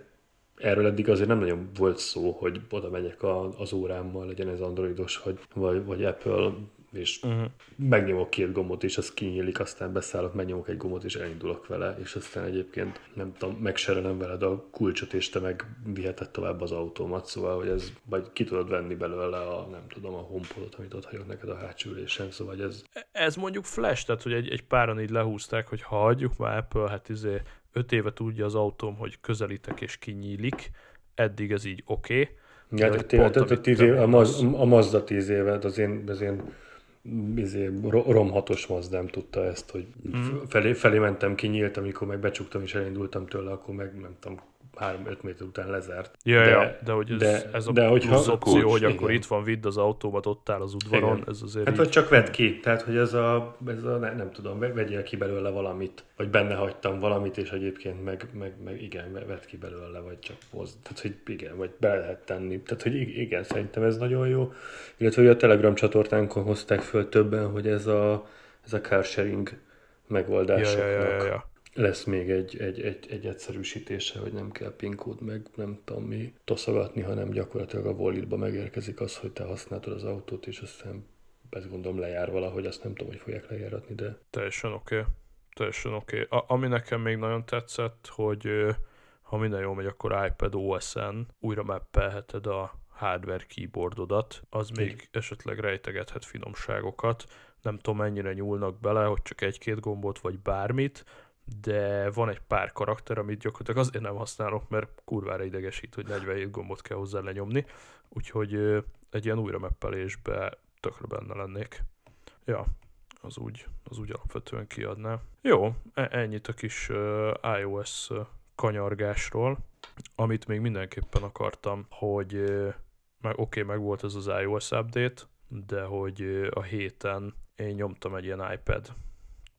erről eddig azért nem nagyon volt szó, hogy oda megyek a, az órámmal, legyen ez androidos, vagy, vagy, vagy Apple és uh-huh. megnyomok két gombot, és az kinyílik, aztán beszállok, megnyomok egy gombot, és elindulok vele, és aztán egyébként nem tudom, megserelem veled a kulcsot, és te meg viheted tovább az autómat, szóval, hogy ez, vagy ki tudod venni belőle a, nem tudom, a homepodot, amit ott hagyok neked a hátsó ülésen, szóval ez... Ez mondjuk flash, tehát hogy egy, egy páran így lehúzták, hogy ha hagyjuk már Apple, hát izé öt éve tudja az autóm, hogy közelítek és kinyílik, eddig ez így oké. Okay. Ja, tehát, tíz év, a, Maz, a Mazda tíz évet, az én, az én izé, romhatos Mazdám tudta ezt, hogy mm. felé, felé mentem, kinyílt, amikor meg becsuktam és elindultam tőle, akkor meg nem tudom, 3-5 méter után lezárt. Ja, de, ja, de hogy ez, de, ez a de, plusz opció, kulcs, hogy igen. akkor itt van, vidd az autómat, ott áll az udvaron, igen. ez azért Hát, vagy csak vedd ki, tehát, hogy ez a, ez a nem, nem tudom, vegyél ki belőle valamit, vagy benne hagytam valamit, és egyébként meg, meg, meg igen, vedd ki belőle, vagy csak hozd, tehát, hogy igen, vagy be lehet tenni. Tehát, hogy igen, szerintem ez nagyon jó. Illetve, hogy a Telegram csatornánkon hozták föl többen, hogy ez a, ez a car sharing megoldásoknak. Ja, ja, ja, ja lesz még egy, egy, egy, egy egyszerűsítése, hogy nem kell PIN kód, meg nem tudom mi toszogatni, hanem gyakorlatilag a walletba megérkezik az, hogy te használtad az autót, és aztán ezt gondolom lejár valahogy, azt nem tudom, hogy fogják lejáratni, de... Teljesen oké. Okay. Teljesen oké. Okay. Ami nekem még nagyon tetszett, hogy ha minden jól megy, akkor iPad OS-en újra mappelheted a hardware keyboardodat, az még Igen. esetleg rejtegethet finomságokat. Nem tudom, mennyire nyúlnak bele, hogy csak egy-két gombot, vagy bármit, de van egy pár karakter, amit gyakorlatilag azért nem használok, mert kurvára idegesít, hogy 47 gombot kell hozzá lenyomni, úgyhogy egy ilyen újra meppelésbe tökre benne lennék. Ja, az úgy, az úgy alapvetően kiadná. Jó, e- ennyit a kis iOS kanyargásról, amit még mindenképpen akartam, hogy meg, oké, okay, meg volt ez az iOS update, de hogy a héten én nyomtam egy ilyen iPad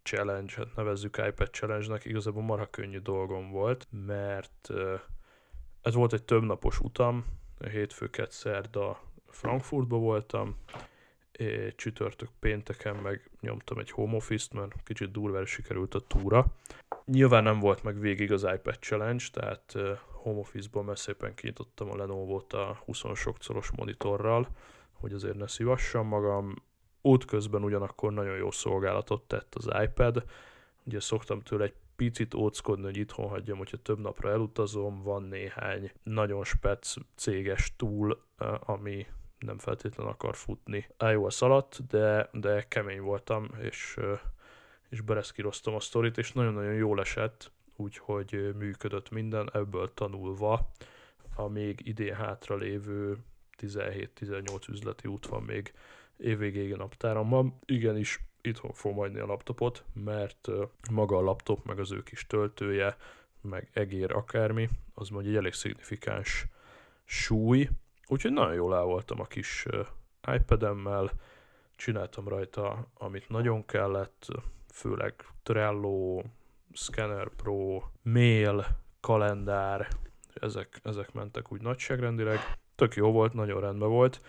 challenge, hát nevezzük iPad challenge-nek, igazából marha könnyű dolgom volt, mert ez volt egy többnapos utam, hétfőket szerda Frankfurtba voltam, csütörtök pénteken meg nyomtam egy home office-t, mert kicsit durvára sikerült a túra. Nyilván nem volt meg végig az iPad Challenge, tehát home office-ból mert szépen kinyitottam a Lenovo-t a 20 sok szoros monitorral, hogy azért ne szívassam magam, útközben ugyanakkor nagyon jó szolgálatot tett az iPad. Ugye szoktam tőle egy picit óckodni, hogy itthon hagyjam, hogyha több napra elutazom, van néhány nagyon spec céges túl, ami nem feltétlenül akar futni iOS alatt, de, de kemény voltam, és, és bereszkíroztam a sztorit, és nagyon-nagyon jól esett, úgyhogy működött minden, ebből tanulva a még idén hátra lévő 17-18 üzleti út van még évvégéig a naptárammal. Igenis, itthon fogom hagyni a laptopot, mert maga a laptop, meg az ő kis töltője, meg egér akármi, az mondja egy elég szignifikáns súly, úgyhogy nagyon jól el voltam a kis iPad-emmel, csináltam rajta, amit nagyon kellett, főleg Trello, Scanner Pro, Mail, kalendár, ezek, ezek mentek úgy nagyságrendileg. Tök jó volt, nagyon rendben volt,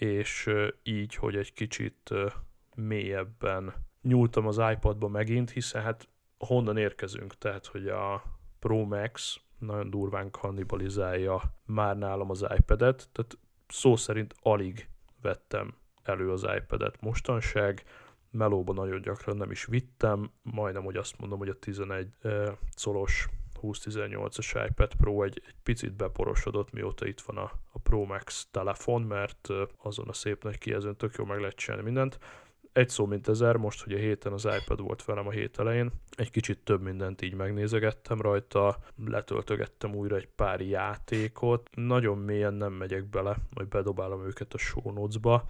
és így, hogy egy kicsit mélyebben nyúltam az iPadba megint, hiszen hát honnan érkezünk, tehát hogy a Pro Max nagyon durván kannibalizálja már nálam az iPad-et, tehát szó szerint alig vettem elő az iPad-et mostanság, melóban nagyon gyakran nem is vittem, majdnem, hogy azt mondom, hogy a 11 uh, colos 2018-as iPad Pro egy, egy picit beporosodott, mióta itt van a, a Pro Max telefon, mert azon a szép nagy kijelzőn tök jó meg lehet csinálni mindent. Egy szó mint ezer, most, hogy a héten az iPad volt velem a hét elején, egy kicsit több mindent így megnézegettem rajta, letöltögettem újra egy pár játékot, nagyon mélyen nem megyek bele, majd bedobálom őket a show notes-ba.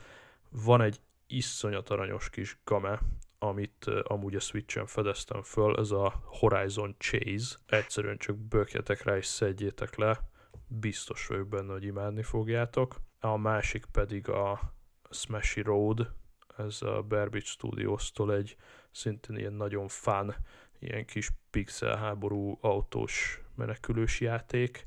Van egy iszonyat aranyos kis game, amit amúgy a Switch-en fedeztem föl, ez a Horizon Chase. Egyszerűen csak bökjetek rá és szedjétek le, biztos vagyok benne, hogy imádni fogjátok. A másik pedig a Smashy Road, ez a Bear Studios-tól egy szintén ilyen nagyon fán, ilyen kis pixel háború autós menekülős játék,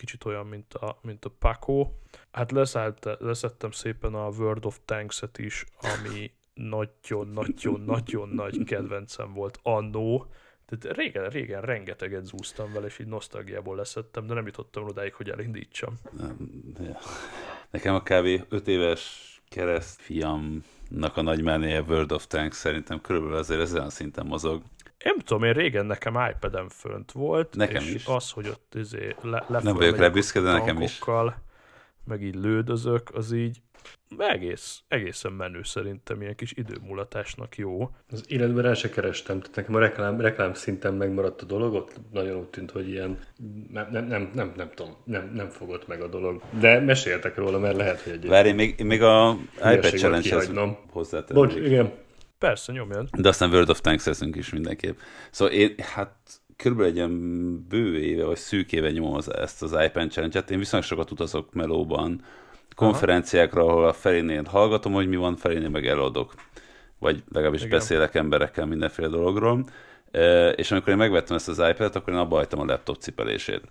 kicsit olyan, mint a, mint a Paco. Hát leszállt, leszettem szépen a World of Tanks-et is, ami nagyon-nagyon-nagyon nagy kedvencem volt annó. Tehát régen, régen rengeteget zúztam vele, és így nosztalgiából leszettem, de nem jutottam odáig, hogy elindítsam. Nekem a kb. 5 éves kereszt fiamnak a nagymánéje World of Tanks szerintem körülbelül azért ezen a szinten mozog. Én tudom, én régen nekem iPad-en fönt volt, nekem és is. az, hogy ott izé le, Nem vagyok rá büszke, de nekem is. Meg így lődözök, az így egész, egészen menő szerintem, ilyen kis időmulatásnak jó. Az életben el se kerestem, tehát nekem a reklám, reklám szinten megmaradt a dolog, ott nagyon úgy tűnt, hogy ilyen, nem, nem, nem, nem, nem tudom, nem, nem fogott meg a dolog. De meséltek róla, mert lehet, hogy egy... Várj, még, még a iPad Challenge-hez hozzátennék. Bocs, igen. Persze, nyomjad. De aztán World of Tanks leszünk is mindenképp. Szóval én, hát körülbelül egy ilyen bő éve, vagy szűk éve nyomom az, ezt az iPad Challenge-et. Én viszonylag sokat utazok melóban, konferenciákra, ahol a felénél hallgatom, hogy mi van, felénél meg eladok. Vagy legalábbis Igen. beszélek emberekkel mindenféle dologról. E, és amikor én megvettem ezt az iPad-et, akkor én abba hagytam a laptop cipelését.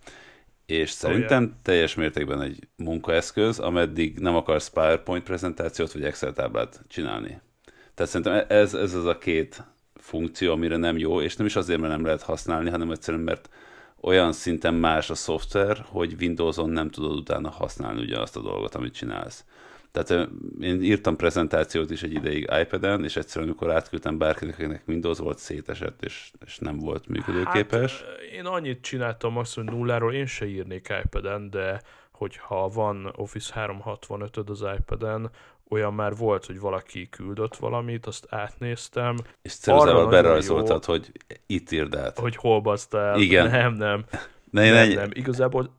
És szerintem oh, yeah. teljes mértékben egy munkaeszköz, ameddig nem akarsz PowerPoint prezentációt vagy Excel táblát csinálni. Tehát szerintem ez, ez az a két funkció, amire nem jó, és nem is azért, mert nem lehet használni, hanem egyszerűen, mert olyan szinten más a szoftver, hogy Windows-on nem tudod utána használni ugyanazt a dolgot, amit csinálsz. Tehát én írtam prezentációt is egy ideig iPad-en, és egyszerűen, amikor átküldtem bárkinek, akinek Windows volt, szétesett, és, és nem volt működőképes. Hát, én annyit csináltam azt, hogy nulláról én se írnék iPad-en, de hogyha van Office 365 az iPad-en, olyan már volt, hogy valaki küldött valamit, azt átnéztem. És ceruzával berajzoltad, jó, hogy itt írd át. Hogy hol baszta el. Igen. Nem, nem. Ne, nem, nem. Igazából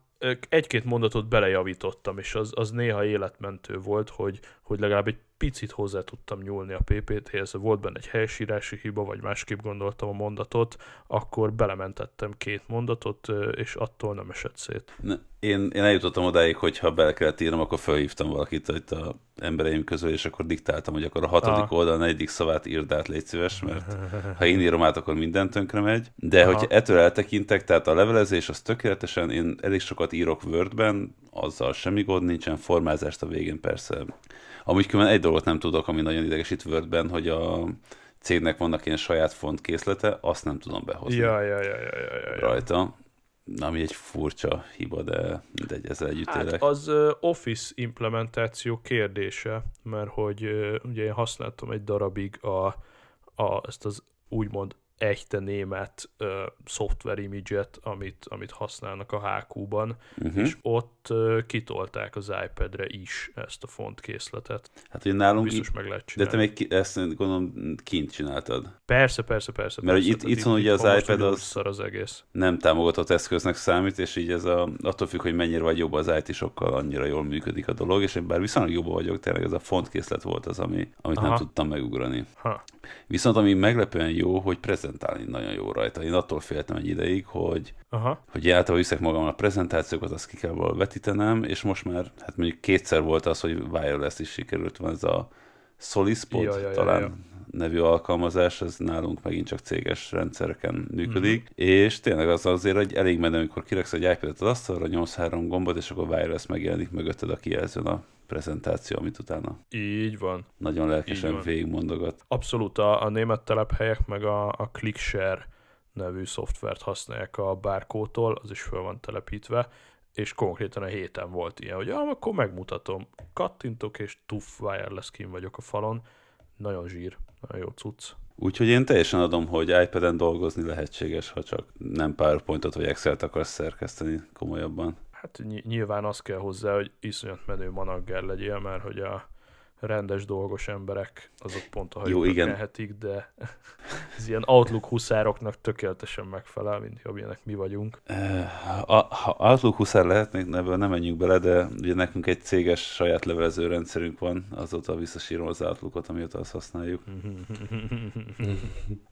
egy-két mondatot belejavítottam, és az, az néha életmentő volt, hogy, hogy legalább egy picit hozzá tudtam nyúlni a PPT-hez, volt benne egy helyesírási hiba, vagy másképp gondoltam a mondatot, akkor belementettem két mondatot, és attól nem esett szét. Ne, én, én eljutottam odáig, hogy ha bele kellett írnom, akkor felhívtam valakit itt a embereim közül, és akkor diktáltam, hogy akkor a hatodik ah. oldal negyedik szavát írd át, légy szíves, mert ha én írom át, akkor minden tönkre megy. De Aha. hogy ettől eltekintek, tehát a levelezés az tökéletesen, én elég sokat írok Wordben, azzal semmi gond nincsen, formázást a végén persze Amúgy különben egy dolgot nem tudok, ami nagyon idegesít Wordben, hogy a cégnek vannak ilyen saját font készlete, azt nem tudom behozni. Ja, ja, ja, ja, ja, ja. Rajta. Ami egy furcsa hiba, de mindegy, ezzel együtt hát élek. az Office implementáció kérdése, mert hogy ugye én használtam egy darabig a, a, ezt az úgymond echte német uh, szoftver image amit, amit használnak a HQ-ban, uh-huh. és ott uh, kitolták az iPad-re is ezt a fontkészletet. Hát ugye nálunk Biztos meg lehet csinálni. De te még ezt gondolom kint csináltad. Persze, persze, persze. Mert persze, itt, itt van ugye az iPad az, az egész. nem támogatott eszköznek számít, és így ez a, attól függ, hogy mennyire vagy jobb az IT, sokkal annyira jól működik a dolog, és én bár viszonylag jobb vagyok, tényleg ez a fontkészlet volt az, ami, amit Aha. nem tudtam megugrani. Ha. Viszont ami meglepően jó, hogy prezentálni nagyon jó rajta. Én attól féltem egy ideig, hogy, Aha. hogy általában viszek magam a prezentációkat, azt ki kell valahol vetítenem, és most már, hát mondjuk kétszer volt az, hogy wireless is sikerült, van ez a Solispod ja, ja, talán ja, ja. Nevű alkalmazás, ez nálunk megint csak céges rendszereken működik, mm. és tényleg az azért, hogy elég menő, amikor kiraksz egy iPad-et az asztalra, nyomsz három gombot, és akkor wireless megjelenik mögötted a kijelzőn a prezentáció, amit utána így van. Nagyon lelkesen így végigmondogat. Abszolút a, a német telephelyek meg a, a ClickShare nevű szoftvert használják a bárkótól, az is föl van telepítve, és konkrétan a héten volt ilyen, hogy ah, akkor megmutatom, kattintok, és tuff, wireless kim vagyok a falon, nagyon zsír, nagyon jó cucc. Úgyhogy én teljesen adom, hogy iPad-en dolgozni lehetséges, ha csak nem PowerPoint-ot vagy Excel-t akarsz szerkeszteni komolyabban. Hát nyilván az kell hozzá, hogy iszonyat menő managger legyél, mert hogy a rendes dolgos emberek, azok pont a Jó, igen. Kelhetik, de ez ilyen Outlook huszároknak tökéletesen megfelel, mint amilyenek mi vagyunk. A, ha Outlook huszár lehetnénk, ebből nem menjünk bele, de ugye nekünk egy céges saját levelező rendszerünk van, azóta visszasírom az Outlookot, amióta azt használjuk.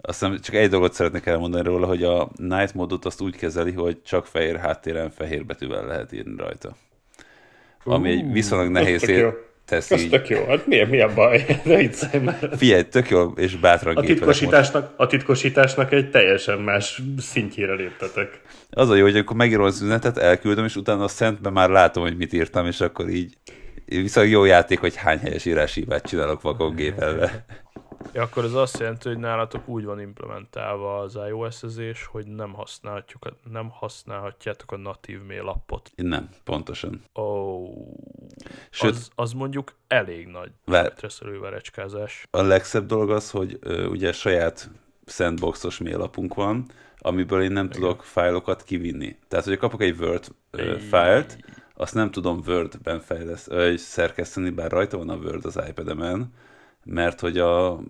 Aztán csak egy dolgot szeretnék elmondani róla, hogy a Night modot azt úgy kezeli, hogy csak fehér háttéren fehér betűvel lehet írni rajta. Ami egy viszonylag nehéz, ér, tesz Ez így. tök jó. Hát mi, mi a baj? Ne viccelj már. Figyelj, tök jó, és bátran a titkosításnak, a titkosításnak egy teljesen más szintjére léptetek. Az a jó, hogy akkor megírom az üzenetet, elküldöm, és utána a szentben már látom, hogy mit írtam, és akkor így viszont jó játék, hogy hány helyes íráshibát csinálok vakon gépelve. Ja, akkor ez azt jelenti, hogy nálatok úgy van implementálva az iOS-ezés, hogy nem, használhatjuk, nem használhatjátok a natív mail appot. Nem, pontosan. Oh, Sőt, az, az mondjuk elég nagy vár, verecskázás. A legszebb dolog az, hogy ö, ugye saját sandboxos mailapunk van, amiből én nem Igen. tudok fájlokat kivinni. Tehát, hogy kapok egy Word ö, fájlt, azt nem tudom Word-ben fejleszt, ö, szerkeszteni, bár rajta van a Word az iPad-emen, mert hogy a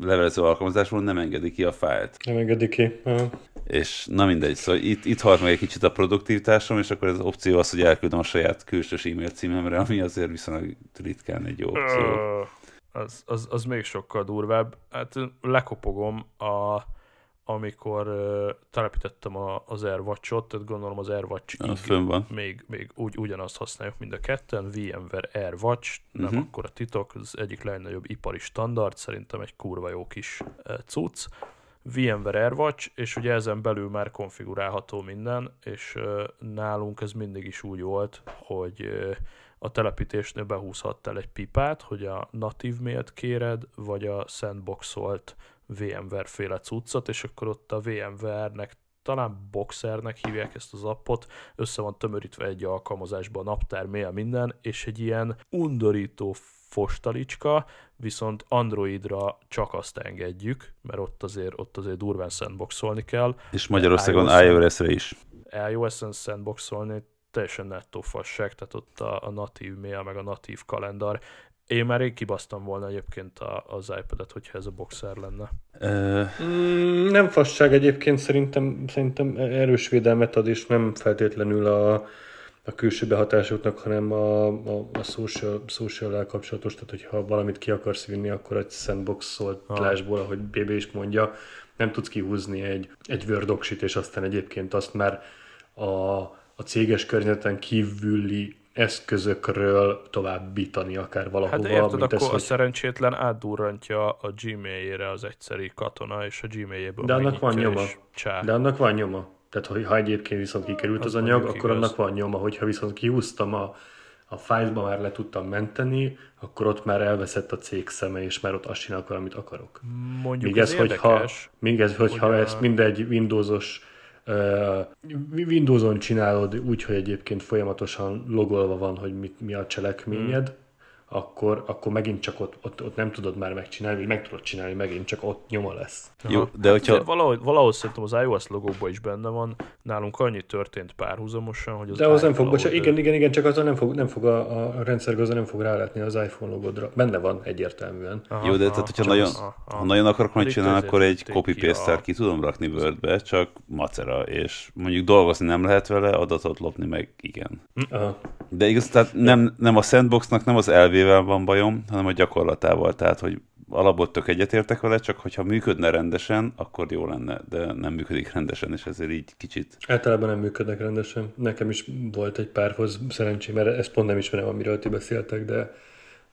levelező alkalmazásból nem engedi ki a fájlt. Nem engedi ki. Ha. És na mindegy, szóval itt, itt halt meg egy kicsit a produktivitásom, és akkor az opció az, hogy elküldöm a saját külsős e-mail címemre, ami azért viszonylag ritkán egy jó opció. Uh, az, az, az még sokkal durvább. Hát lekopogom a amikor uh, telepítettem a, az AirWatch-ot, tehát gondolom az AirWatch van. még, még úgy, ugyanazt használjuk mind a ketten, VMware AirWatch, nem uh-huh. akkor a titok, az egyik legnagyobb ipari standard, szerintem egy kurva jó kis uh, cucc. VMware AirWatch, és ugye ezen belül már konfigurálható minden, és uh, nálunk ez mindig is úgy volt, hogy uh, a telepítésnél behúzhattál egy pipát, hogy a natív mailt kéred, vagy a sandboxolt VMware féle cuccot, és akkor ott a VMware-nek talán Boxernek hívják ezt az appot, össze van tömörítve egy alkalmazásban a naptár, mail, minden, és egy ilyen undorító fostalicska, viszont Androidra csak azt engedjük, mert ott azért, ott azért durván sandboxolni kell. És Magyarországon iOS-re is. iOS-en sandboxolni teljesen nettó fasság, tehát ott a, a natív mail, meg a natív kalendar én már rég kibasztam volna egyébként a, az iPad-et, hogyha ez a boxer lenne. Mm, nem fasság egyébként, szerintem, szerintem erős védelmet ad, és nem feltétlenül a, a külső behatásoknak, hanem a, a, a social, social kapcsolatos, tehát hogyha valamit ki akarsz vinni, akkor egy sandbox szoltásból, ahogy BB is mondja, nem tudsz kihúzni egy, egy Word és aztán egyébként azt már a, a céges környezeten kívüli eszközökről továbbítani akár valahova. Hát érted, akkor ez, a hogy... szerencsétlen átdurrantja a Gmailjére az egyszeri katona, és a Gmailjéből De annak van nyoma. De annak van nyoma. Tehát, ha egyébként viszont kikerült az, az anyag, akkor igaz. annak van nyoma. Hogyha viszont kihúztam a, a fájlba már le tudtam menteni, akkor ott már elveszett a cég szeme, és már ott azt csinálok, amit akarok. Mondjuk még ez, ez hogyha, még ez, hogyha hogy a... ez mindegy Windowsos Windows-on csinálod úgy, hogy egyébként folyamatosan logolva van, hogy mi, mi a cselekményed, hmm akkor, akkor megint csak ott, ott, ott nem tudod már megcsinálni, vagy meg tudod csinálni, megint csak ott nyoma lesz. Jó, de hogyha... Hát, valahogy, valahogy szerintem az iOS logóban is benne van, nálunk annyi történt párhuzamosan, hogy az De az nem fog, bocsánat, igen, igen, igen, csak az nem fog, nem fog a, a rendszer nem fog rálátni az iPhone logodra. Benne van egyértelműen. Aha, Jó, de tehát, hogyha nagyon, aha. ha nagyon akarok majd csinálni, akkor egy copy paste ki, ki tudom rakni Wordbe, csak macera, és mondjuk dolgozni nem lehet vele, adatot lopni meg igen. Aha. De igaz, tehát nem, nem a sandboxnak, nem az elv elvével van bajom, hanem a gyakorlatával. Tehát, hogy alapból tök egyetértek vele, csak hogyha működne rendesen, akkor jó lenne, de nem működik rendesen, és ezért így kicsit... Általában nem működnek rendesen. Nekem is volt egy párhoz szerencsém, mert ezt pont nem ismerem, amiről ti beszéltek, de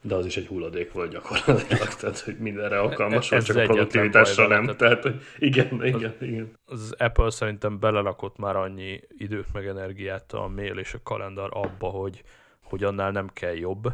de az is egy hulladék volt gyakorlatilag, tehát hogy mindenre alkalmas volt, csak a produktivitásra nem. Tehát, tehát, hogy igen, igen, az, igen. Az Apple szerintem belelakott már annyi időt meg energiát a mail és a kalendár abba, hogy, hogy annál nem kell jobb,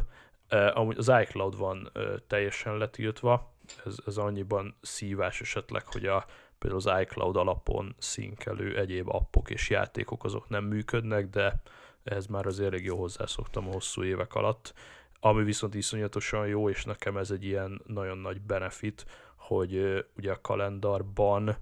amúgy az iCloud van teljesen letiltva, ez, ez annyiban szívás esetleg, hogy a, például az iCloud alapon szinkelő egyéb appok és játékok azok nem működnek, de ehhez már azért elég jó hozzászoktam a hosszú évek alatt. Ami viszont iszonyatosan jó, és nekem ez egy ilyen nagyon nagy benefit, hogy ugye a kalendarban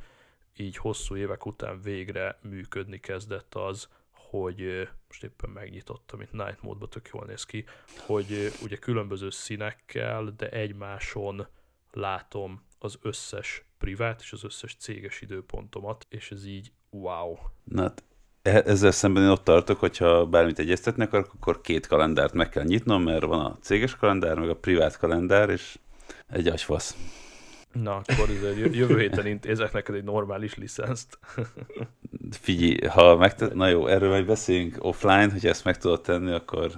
így hosszú évek után végre működni kezdett az, hogy most éppen megnyitottam, itt Night mode tök jól néz ki, hogy ugye különböző színekkel, de egymáson látom az összes privát és az összes céges időpontomat, és ez így wow. Na, hát e-, ezzel szemben én ott tartok, hogyha bármit egyeztetnek, akkor két kalendárt meg kell nyitnom, mert van a céges kalendár, meg a privát kalendár, és egy agyfasz. Na, akkor jövő héten intézek neked egy normális licenszt. Figyelj, ha megte- na jó, erről majd beszéljünk offline, hogy ezt meg tudod tenni, akkor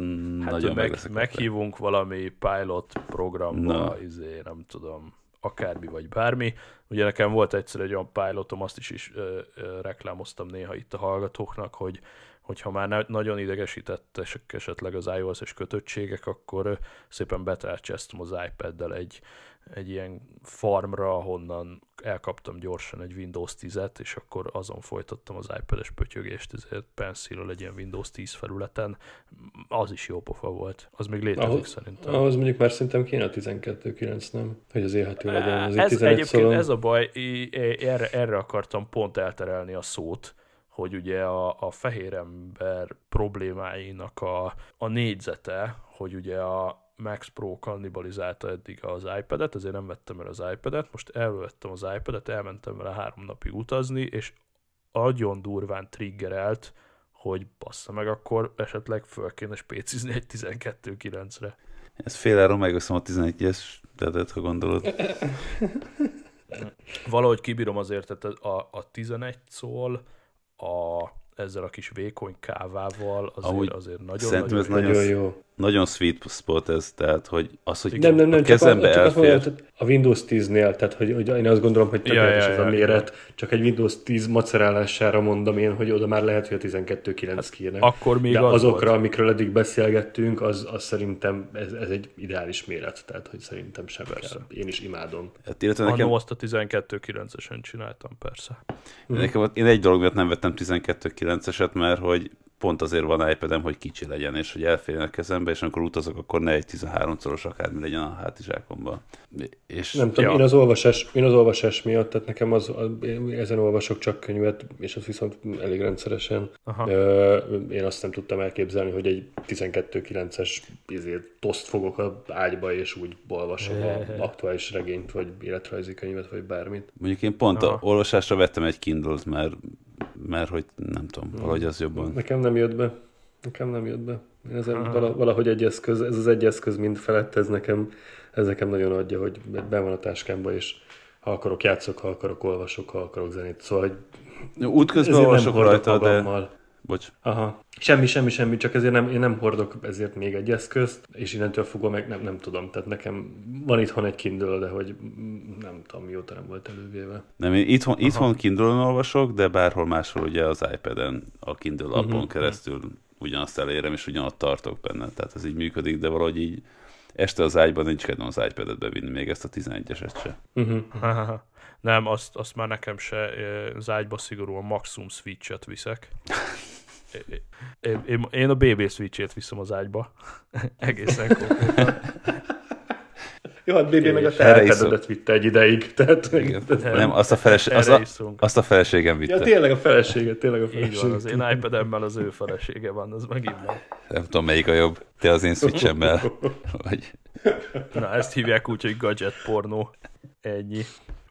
mm, hát nagyon meg, meg Meghívunk fel. valami pilot programba, na. izé, nem tudom, akármi vagy bármi. Ugye nekem volt egyszer egy olyan pilotom, azt is, is ö, ö, reklámoztam néha itt a hallgatóknak, hogy hogyha már nagyon idegesítettesek esetleg az iOS-es kötöttségek, akkor szépen betárcsáztam az iPad-del egy, egy ilyen farmra, ahonnan elkaptam gyorsan egy Windows 10-et, és akkor azon folytattam az iPad-es pötyögést, ezért pencil egy ilyen Windows 10 felületen. Az is jó pofa volt. Az még létezik ahhoz, szerintem. Ahhoz mondjuk már szerintem kéne a 12.9, nem? Hogy az élhető legyen. Az ez, egyébként szolom. ez a baj, erre, erre akartam pont elterelni a szót, hogy ugye a, a fehér ember problémáinak a, a négyzete, hogy ugye a Max Pro kannibalizálta eddig az iPad-et, ezért nem vettem el az iPad-et, most elvettem az iPad-et, elmentem vele három napig utazni, és nagyon durván triggerelt, hogy bassza meg, akkor esetleg föl kéne spécizni egy 12.9-re. Ez fél áron megveszem a 11-es, tehát ha gondolod. Valahogy kibírom azért, tehát a, a 11 szól, a, ezzel a kis vékony kávával azért, azért nagyon, ez nagyon, nagyon jó. Nagyon sweet spot ez, tehát hogy az, hogy nem, nem, nem, a kezembe csak, elfér. Csak a Windows 10-nél, tehát hogy, hogy én azt gondolom, hogy tökéletes ja, ja, ja, ez a méret, ja. csak egy Windows 10 macerálására mondom én, hogy oda már lehet, hogy a 12.9 hát, kéne. Akkor még De az azokra, volt. amikről eddig beszélgettünk, az, az szerintem ez, ez egy ideális méret, tehát hogy szerintem sem persze. kell. Én is imádom. Hát, illetve nekem... azt a 12.9-esen csináltam, persze. Nekem, én egy dolog miatt nem vettem 12.9-eset, mert hogy pont azért van ipad hogy kicsi legyen, és hogy elférjen a kezembe, és amikor utazok, akkor ne egy 13-szoros akármi legyen a hátizsákomban. És... Nem tudom, ja. én, az olvasás, én az olvasás miatt, tehát nekem az, ezen olvasok csak könyvet, és az viszont elég rendszeresen. Aha. Én azt nem tudtam elképzelni, hogy egy 12-9-es izé, toszt fogok a ágyba, és úgy olvasom a aktuális regényt, vagy életrajzi könyvet, vagy bármit. Mondjuk én pont Aha. a olvasásra vettem egy Kindle-t, mert mert hogy nem tudom, valahogy az jobban. Nekem nem jött be. Nekem nem jött be. Én ezen valahogy egy eszköz, ez az egy eszköz mind felett, ez nekem, ez nekem nagyon adja, hogy be van a táskámba, és ha akarok játszok, ha akarok olvasok, ha akarok zenét. Szóval, hogy Útközben olvasok rajta, de... Bocs. Aha. Semmi, semmi, semmi, csak ezért nem, én nem hordok ezért még egy eszközt, és innentől fogom meg nem, nem tudom. Tehát nekem van itthon egy Kindle, de hogy nem tudom, mióta nem volt elővéve. Nem, én itthon, itthon Kindle-on olvasok, de bárhol máshol ugye az iPad-en a Kindle appon uh-huh. keresztül ugyanazt elérem, és ugyanazt tartok benne. Tehát ez így működik, de valahogy így este az ágyban nincs kedvem az iPad-et bevinni, még ezt a 11-eset se. Uh-huh. Nem, azt, azt már nekem se, az ágyba szigorúan maximum switch-et viszek. Én, én, én a BB switch-ét viszem az ágyba. Egészen konkrétan. Jó, hát BB meg a te vitte egy ideig. Tehát, Igen. Nem, azt a, feleség, azt, a, azt a feleségem vitte. Ja, tényleg a felesége, tényleg a felesége. Így van, az én iPad-emmel az ő felesége van, az megint van. Nem tudom, melyik a jobb. Te az én switchemmel. Vagy... Na, ezt hívják úgy, hogy gadget pornó. Ennyi.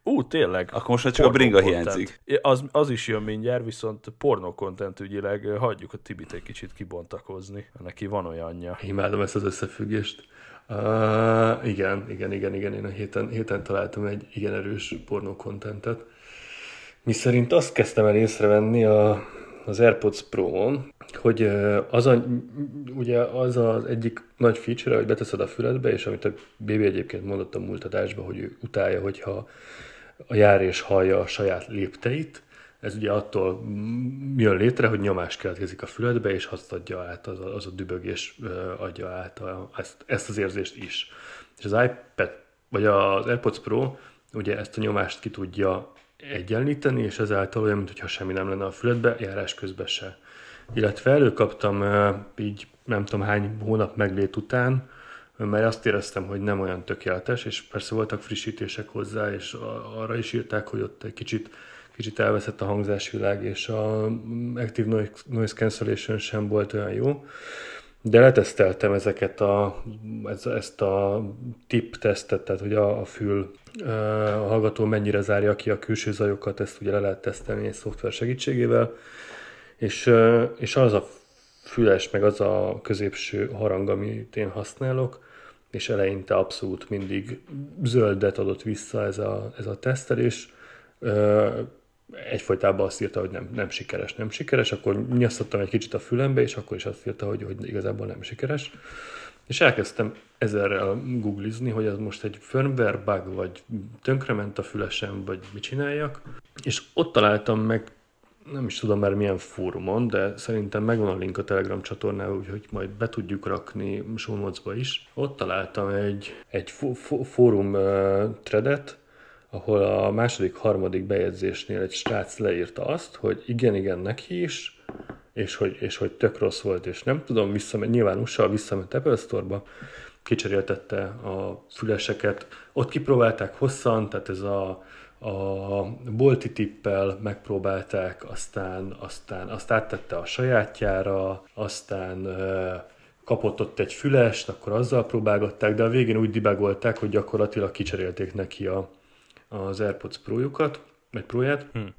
Ú, tényleg. Akkor most csak a bringa hiányzik. Az, az is jön mindjárt, viszont porno content ügyileg hagyjuk a Tibit egy kicsit kibontakozni. Neki van olyanja. Imádom ezt az összefüggést. Uh, igen, igen, igen, igen. Én a héten, héten találtam egy igen erős porno contentet. Mi szerint azt kezdtem el észrevenni a, az AirPods Pro-on, hogy az, a, ugye az az egyik nagy feature, hogy beteszed a füledbe, és amit a BB egyébként mondott a múlt adásban, hogy ő utálja, hogyha a jár és hallja a saját lépteit. Ez ugye attól jön létre, hogy nyomás keletkezik a füledbe, és azt adja át, az a, az a dübögés adja át a, ezt, ezt az érzést is. És az iPad, vagy az AirPods Pro ugye ezt a nyomást ki tudja egyenlíteni, és ezáltal olyan, mintha semmi nem lenne a füledbe, járás közben se. Illetve előkaptam így nem tudom hány hónap meglét után, mert azt éreztem, hogy nem olyan tökéletes, és persze voltak frissítések hozzá, és arra is írták, hogy ott egy kicsit, kicsit elveszett a hangzásvilág, és a Active Noise Cancellation sem volt olyan jó. De leteszteltem ezeket a, ezt a tip tesztet, tehát hogy a, a fül a hallgató mennyire zárja ki a külső zajokat, ezt ugye le lehet tesztelni egy szoftver segítségével, és, és az a füles, meg az a középső harang, amit én használok, és eleinte abszolút mindig zöldet adott vissza ez a, ez a tesztelés. Egyfolytában azt írta, hogy nem, nem sikeres, nem sikeres, akkor nyasztottam egy kicsit a fülembe, és akkor is azt írta, hogy, hogy igazából nem sikeres. És elkezdtem ezerrel googlizni, hogy ez most egy firmware bug, vagy tönkrement a fülesem, vagy mit csináljak. És ott találtam meg nem is tudom már milyen fórumon, de szerintem megvan a link a Telegram csatornál, úgyhogy majd be tudjuk rakni show is. Ott találtam egy, egy fórum uh, threadet, ahol a második, harmadik bejegyzésnél egy srác leírta azt, hogy igen, igen, neki is, és hogy, és hogy tök rossz volt, és nem tudom, visszament, nyilván USA visszament Apple Store-ba, kicseréltette a füleseket, ott kipróbálták hosszan, tehát ez a, a bolti tippel megpróbálták, aztán, aztán azt áttette a sajátjára, aztán kapott ott egy fülest, akkor azzal próbálgatták, de a végén úgy dibagolták, hogy gyakorlatilag kicserélték neki a, az AirPods Pro-jukat, vagy Pro-ját. Hmm.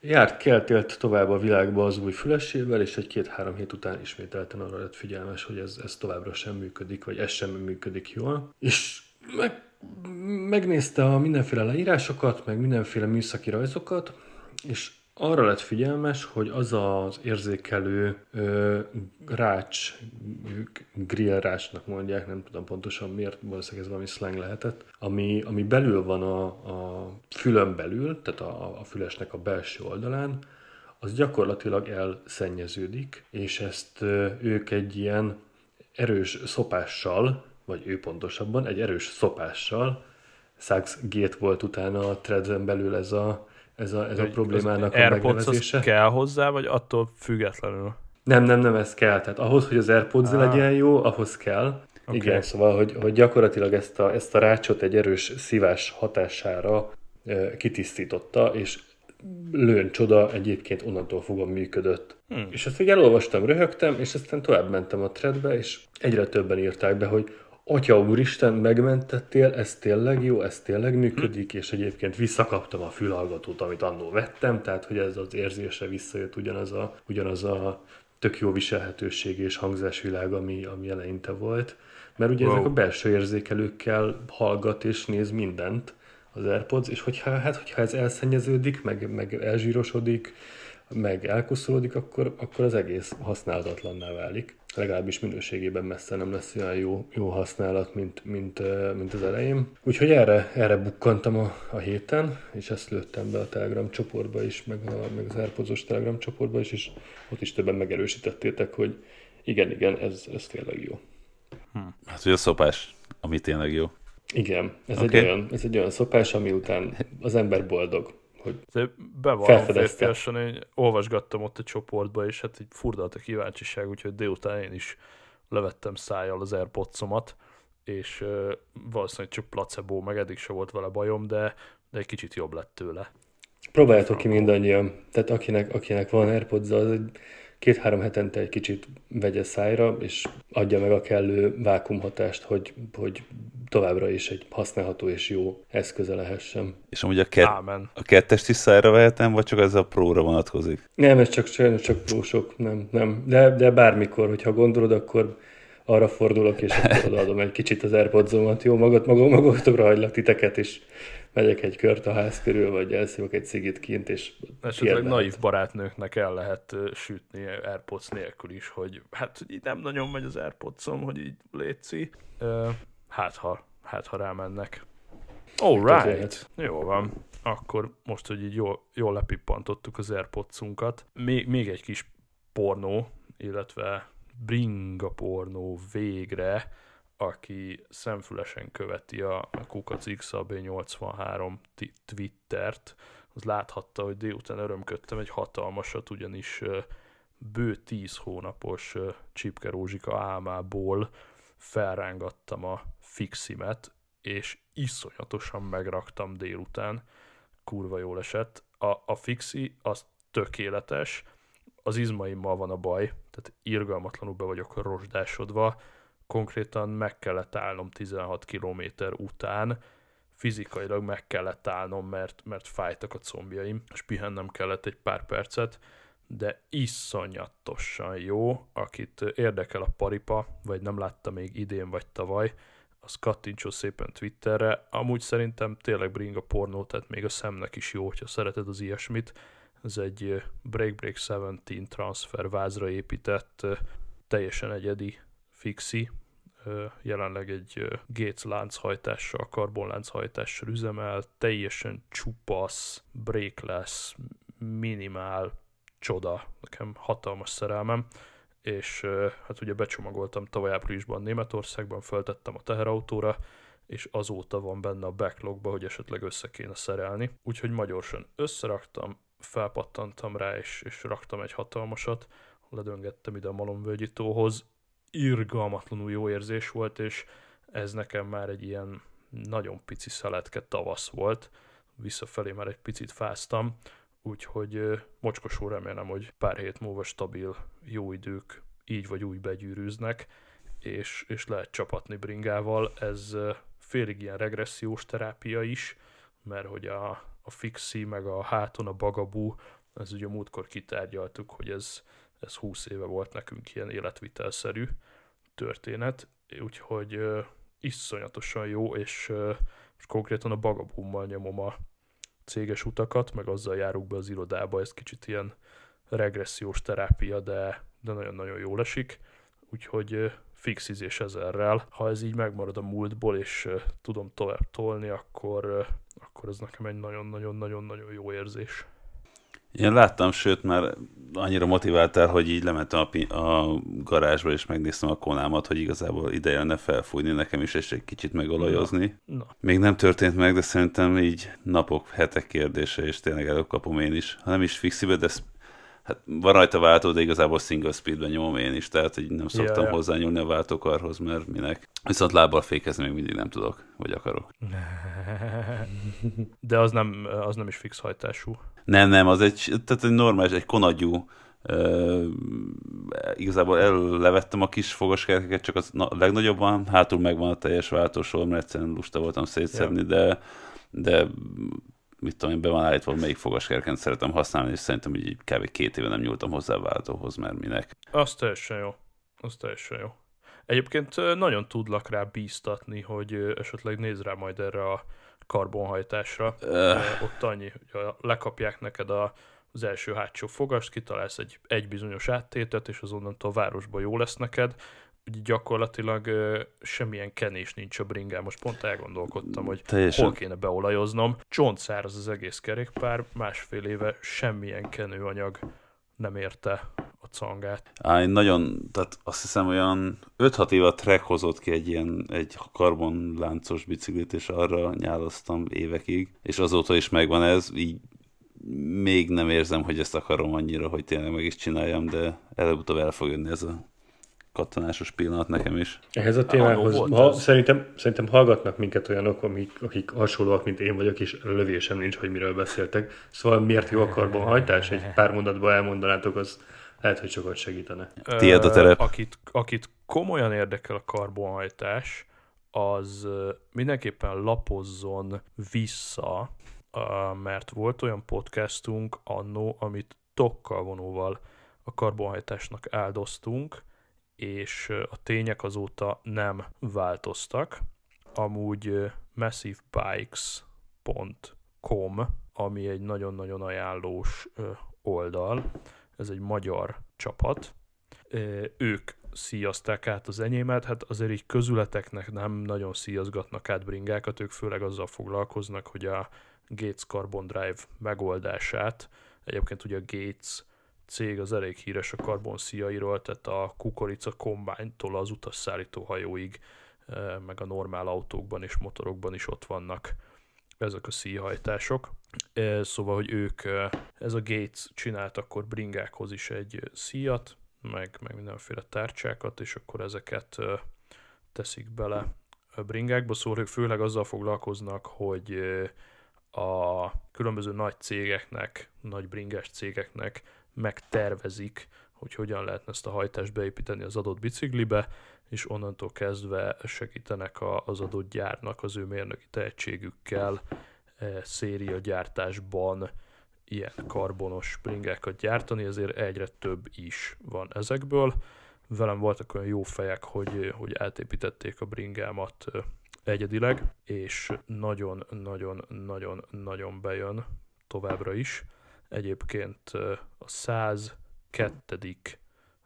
Járt, kelt, élt tovább a világba az új fülesével, és egy-két-három hét után ismételten arra lett figyelmes, hogy ez, ez továbbra sem működik, vagy ez sem működik jól. És meg, megnézte a mindenféle leírásokat, meg mindenféle műszaki rajzokat, és arra lett figyelmes, hogy az az érzékelő ö, rács, grill rácsnak mondják, nem tudom pontosan miért, valószínűleg ez valami slang lehetett, ami, ami belül van a, a fülön belül, tehát a, a fülesnek a belső oldalán, az gyakorlatilag elszennyeződik, és ezt ö, ők egy ilyen erős szopással, vagy ő pontosabban, egy erős szopással, Sachs Gate volt utána a threaden belül ez a ez a, ez a problémának a megnevezése. kell hozzá, vagy attól függetlenül? Nem, nem, nem, ez kell. Tehát ahhoz, hogy az AirPods ah. legyen jó, ahhoz kell. Okay. Igen, szóval, hogy, hogy gyakorlatilag ezt a, ezt a rácsot egy erős szívás hatására e, kitisztította, és lőn csoda egyébként onnantól fogva működött. Hmm. És ezt így elolvastam, röhögtem, és aztán tovább mentem a threadbe, és egyre többen írták be, hogy Atya úristen, megmentettél, ez tényleg jó, ez tényleg működik, és egyébként visszakaptam a fülhallgatót, amit annól vettem, tehát hogy ez az érzése visszajött ugyanaz a, ugyanaz a tök jó viselhetőség és hangzásvilág, ami, ami eleinte volt. Mert ugye wow. ezek a belső érzékelőkkel hallgat és néz mindent az AirPods, és hogyha, hát, hogyha ez elszennyeződik, meg, meg elzsírosodik, meg elkoszolódik, akkor, akkor az egész használhatatlanná válik. Legalábbis minőségében messze nem lesz olyan jó, jó használat, mint, mint, mint az elején. Úgyhogy erre, erre bukkantam a, a héten, és ezt lőttem be a Telegram csoportba is, meg, a, meg az airpods Telegram csoportba is, és ott is többen megerősítettétek, hogy igen, igen, ez, ez tényleg jó. Hm. Hát, hogy a szopás, ami tényleg jó. Igen, ez, okay. egy olyan, ez egy olyan szopás, ami után az ember boldog hogy bevallom férfiasan, én olvasgattam ott a csoportba, és hát így furdalt a kíváncsiság, úgyhogy délután én is levettem szájjal az Airpods-omat, és uh, valószínűleg csak placebo, meg eddig se volt vele bajom, de, de egy kicsit jobb lett tőle. Próbáljátok ki mindannyian. Tehát akinek, akinek van airpods az egy két-három hetente egy kicsit vegye szájra, és adja meg a kellő vákumhatást, hogy, hogy továbbra is egy használható és jó eszköze lehessen. És amúgy a, kett, a kettest is szájra vehetem, vagy csak ez a próra vonatkozik? Nem, ez csak, csak, csak prósok, nem, nem. De, de bármikor, hogyha gondolod, akkor arra fordulok, és akkor odaadom egy kicsit az airpods jó, magad, magad, magatokra hagylak titeket, és megyek egy kört a ház körül, vagy elszívok egy cigit kint, és Esetleg naív barátnőknek el lehet sütni Airpods nélkül is, hogy hát így nem nagyon megy az airpods hogy így létszi. Hát ha, hát ha rámennek. All right. Jó van. Akkor most, hogy így jól, jól lepippantottuk az airpods még, még egy kis pornó, illetve bringa pornó végre aki szemfülesen követi a Kukac XAB83 Twittert, az láthatta, hogy délután örömködtem egy hatalmasat, ugyanis bő 10 hónapos Csipke Rózsika álmából felrángattam a fiximet, és iszonyatosan megraktam délután, kurva jól esett. A, a fixi az tökéletes, az izmaimmal van a baj, tehát irgalmatlanul be vagyok rozsdásodva, konkrétan meg kellett állnom 16 km után, fizikailag meg kellett állnom, mert, mert fájtak a combjaim, és pihennem kellett egy pár percet, de iszonyatosan jó, akit érdekel a paripa, vagy nem látta még idén vagy tavaly, az kattintsó szépen Twitterre. Amúgy szerintem tényleg bring a pornó, tehát még a szemnek is jó, hogyha szereted az ilyesmit. Ez egy Break Break 17 transfer vázra épített, teljesen egyedi fixi, jelenleg egy Gates lánchajtással, karbonlánchajtással üzemel, teljesen csupasz, breakless, minimál csoda, nekem hatalmas szerelmem, és hát ugye becsomagoltam tavaly áprilisban Németországban, föltettem a teherautóra, és azóta van benne a backlogba, hogy esetleg össze kéne szerelni. Úgyhogy magyarosan összeraktam, felpattantam rá, és, és raktam egy hatalmasat, ledöngettem ide a malomvölgyi tóhoz. Irgalmatlanul jó érzés volt, és ez nekem már egy ilyen nagyon pici szeletke tavasz volt. Visszafelé már egy picit fáztam, úgyhogy mocskosul remélem, hogy pár hét múlva stabil, jó idők így vagy úgy begyűrűznek, és, és lehet csapatni bringával. Ez félig ilyen regressziós terápia is, mert hogy a, a fixi, meg a háton a bagabú, ez ugye múltkor kitárgyaltuk, hogy ez, ez 20 éve volt nekünk ilyen életvitelszerű történet, úgyhogy uh, iszonyatosan jó, és, és konkrétan a bagabúmmal nyomom a céges utakat, meg azzal járok be az irodába, ez kicsit ilyen regressziós terápia, de, de nagyon-nagyon jól esik, úgyhogy uh, fixizés ezerrel. Ha ez így megmarad a múltból, és tudom tovább tolni, akkor, akkor ez nekem egy nagyon-nagyon-nagyon-nagyon jó érzés. Én láttam, sőt már annyira motiváltál, hogy így lementem a, a garázsba, és megnéztem a konámat, hogy igazából ideje lenne felfújni nekem is, és egy kicsit megolajozni. Na. Na. Még nem történt meg, de szerintem így napok, hetek kérdése, és tényleg előkapom én is. Ha nem is fixibe, de hát van rajta váltó, de igazából single speedben nyomom én is, tehát hogy nem szoktam yeah, hozzányúlni a váltókarhoz, mert minek. Viszont lábbal fékezni még mindig nem tudok, vagy akarok. De az nem, az nem is fix hajtású. Nem, nem, az egy, tehát egy normális, egy konagyú Uh, igazából ellevettem a kis fogaskerkeket, csak az na, legnagyobb van, hátul megvan a teljes váltósor, mert egyszerűen lusta voltam szétszedni, yeah. de, de mit tudom én, be van állítva, melyik fogaskerként szeretem használni, és szerintem így kb. két éve nem nyúltam hozzá a váltóhoz, mert minek. Az teljesen jó. Az teljesen jó. Egyébként nagyon tudlak rá bíztatni, hogy esetleg néz rá majd erre a karbonhajtásra. Uh. Ott annyi, hogy lekapják neked a, az első hátsó fogast, kitalálsz egy, egy bizonyos áttétet, és azonnantól a városban jó lesz neked, gyakorlatilag uh, semmilyen kenés nincs a bringán. Most pont elgondolkodtam, hogy Teljesen. hol kéne beolajoznom. Csontszáraz az egész kerékpár, másfél éve semmilyen kenőanyag nem érte a cangát. Á, én nagyon, tehát azt hiszem olyan 5-6 éve a Trek hozott ki egy ilyen egy karbonláncos biciklit, és arra nyáloztam évekig, és azóta is megvan ez, így még nem érzem, hogy ezt akarom annyira, hogy tényleg meg is csináljam, de előbb-utóbb el fog jönni ez a katonásos pillanat nekem is. Ehhez a témához, ha, szerintem, szerintem hallgatnak minket olyanok, amik, akik hasonlóak, mint én vagyok, és lövésem nincs, hogy miről beszéltek. Szóval miért jó a karbonhajtás? Egy pár mondatban elmondanátok, az lehet, hogy sokat segítene. Tiéd a terep. Akit, akit komolyan érdekel a karbonhajtás, az mindenképpen lapozzon vissza, mert volt olyan podcastunk annó, amit tokkal vonóval a karbonhajtásnak áldoztunk, és a tények azóta nem változtak. Amúgy massivebikes.com, ami egy nagyon-nagyon ajánlós oldal, ez egy magyar csapat, ők szíjazták át az enyémet, hát azért így közületeknek nem nagyon szíjazgatnak át bringákat, ők főleg azzal foglalkoznak, hogy a Gates Carbon Drive megoldását, egyébként ugye a Gates cég az elég híres a karbonszíjairól, tehát a kukorica kombánytól az utasszállító hajóig, meg a normál autókban és motorokban is ott vannak ezek a szíjhajtások. Szóval, hogy ők, ez a Gates csinált akkor bringákhoz is egy szíjat, meg, meg mindenféle tárcsákat, és akkor ezeket teszik bele a bringákba, szóval ők főleg azzal foglalkoznak, hogy a különböző nagy cégeknek, nagy bringás cégeknek megtervezik, hogy hogyan lehetne ezt a hajtást beépíteni az adott biciklibe, és onnantól kezdve segítenek az adott gyárnak az ő mérnöki tehetségükkel e, széria gyártásban ilyen karbonos springákat gyártani, ezért egyre több is van ezekből. Velem voltak olyan jó fejek, hogy, hogy átépítették a bringámat e, egyedileg, és nagyon-nagyon-nagyon-nagyon bejön továbbra is. Egyébként a 102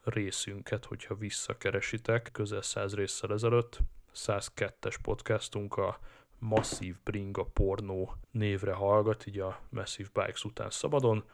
részünket, hogyha visszakeresitek, közel 100 résszel ezelőtt, 102-es podcastunk a Massive Bringa Pornó névre hallgat, így a Massive Bikes után szabadon.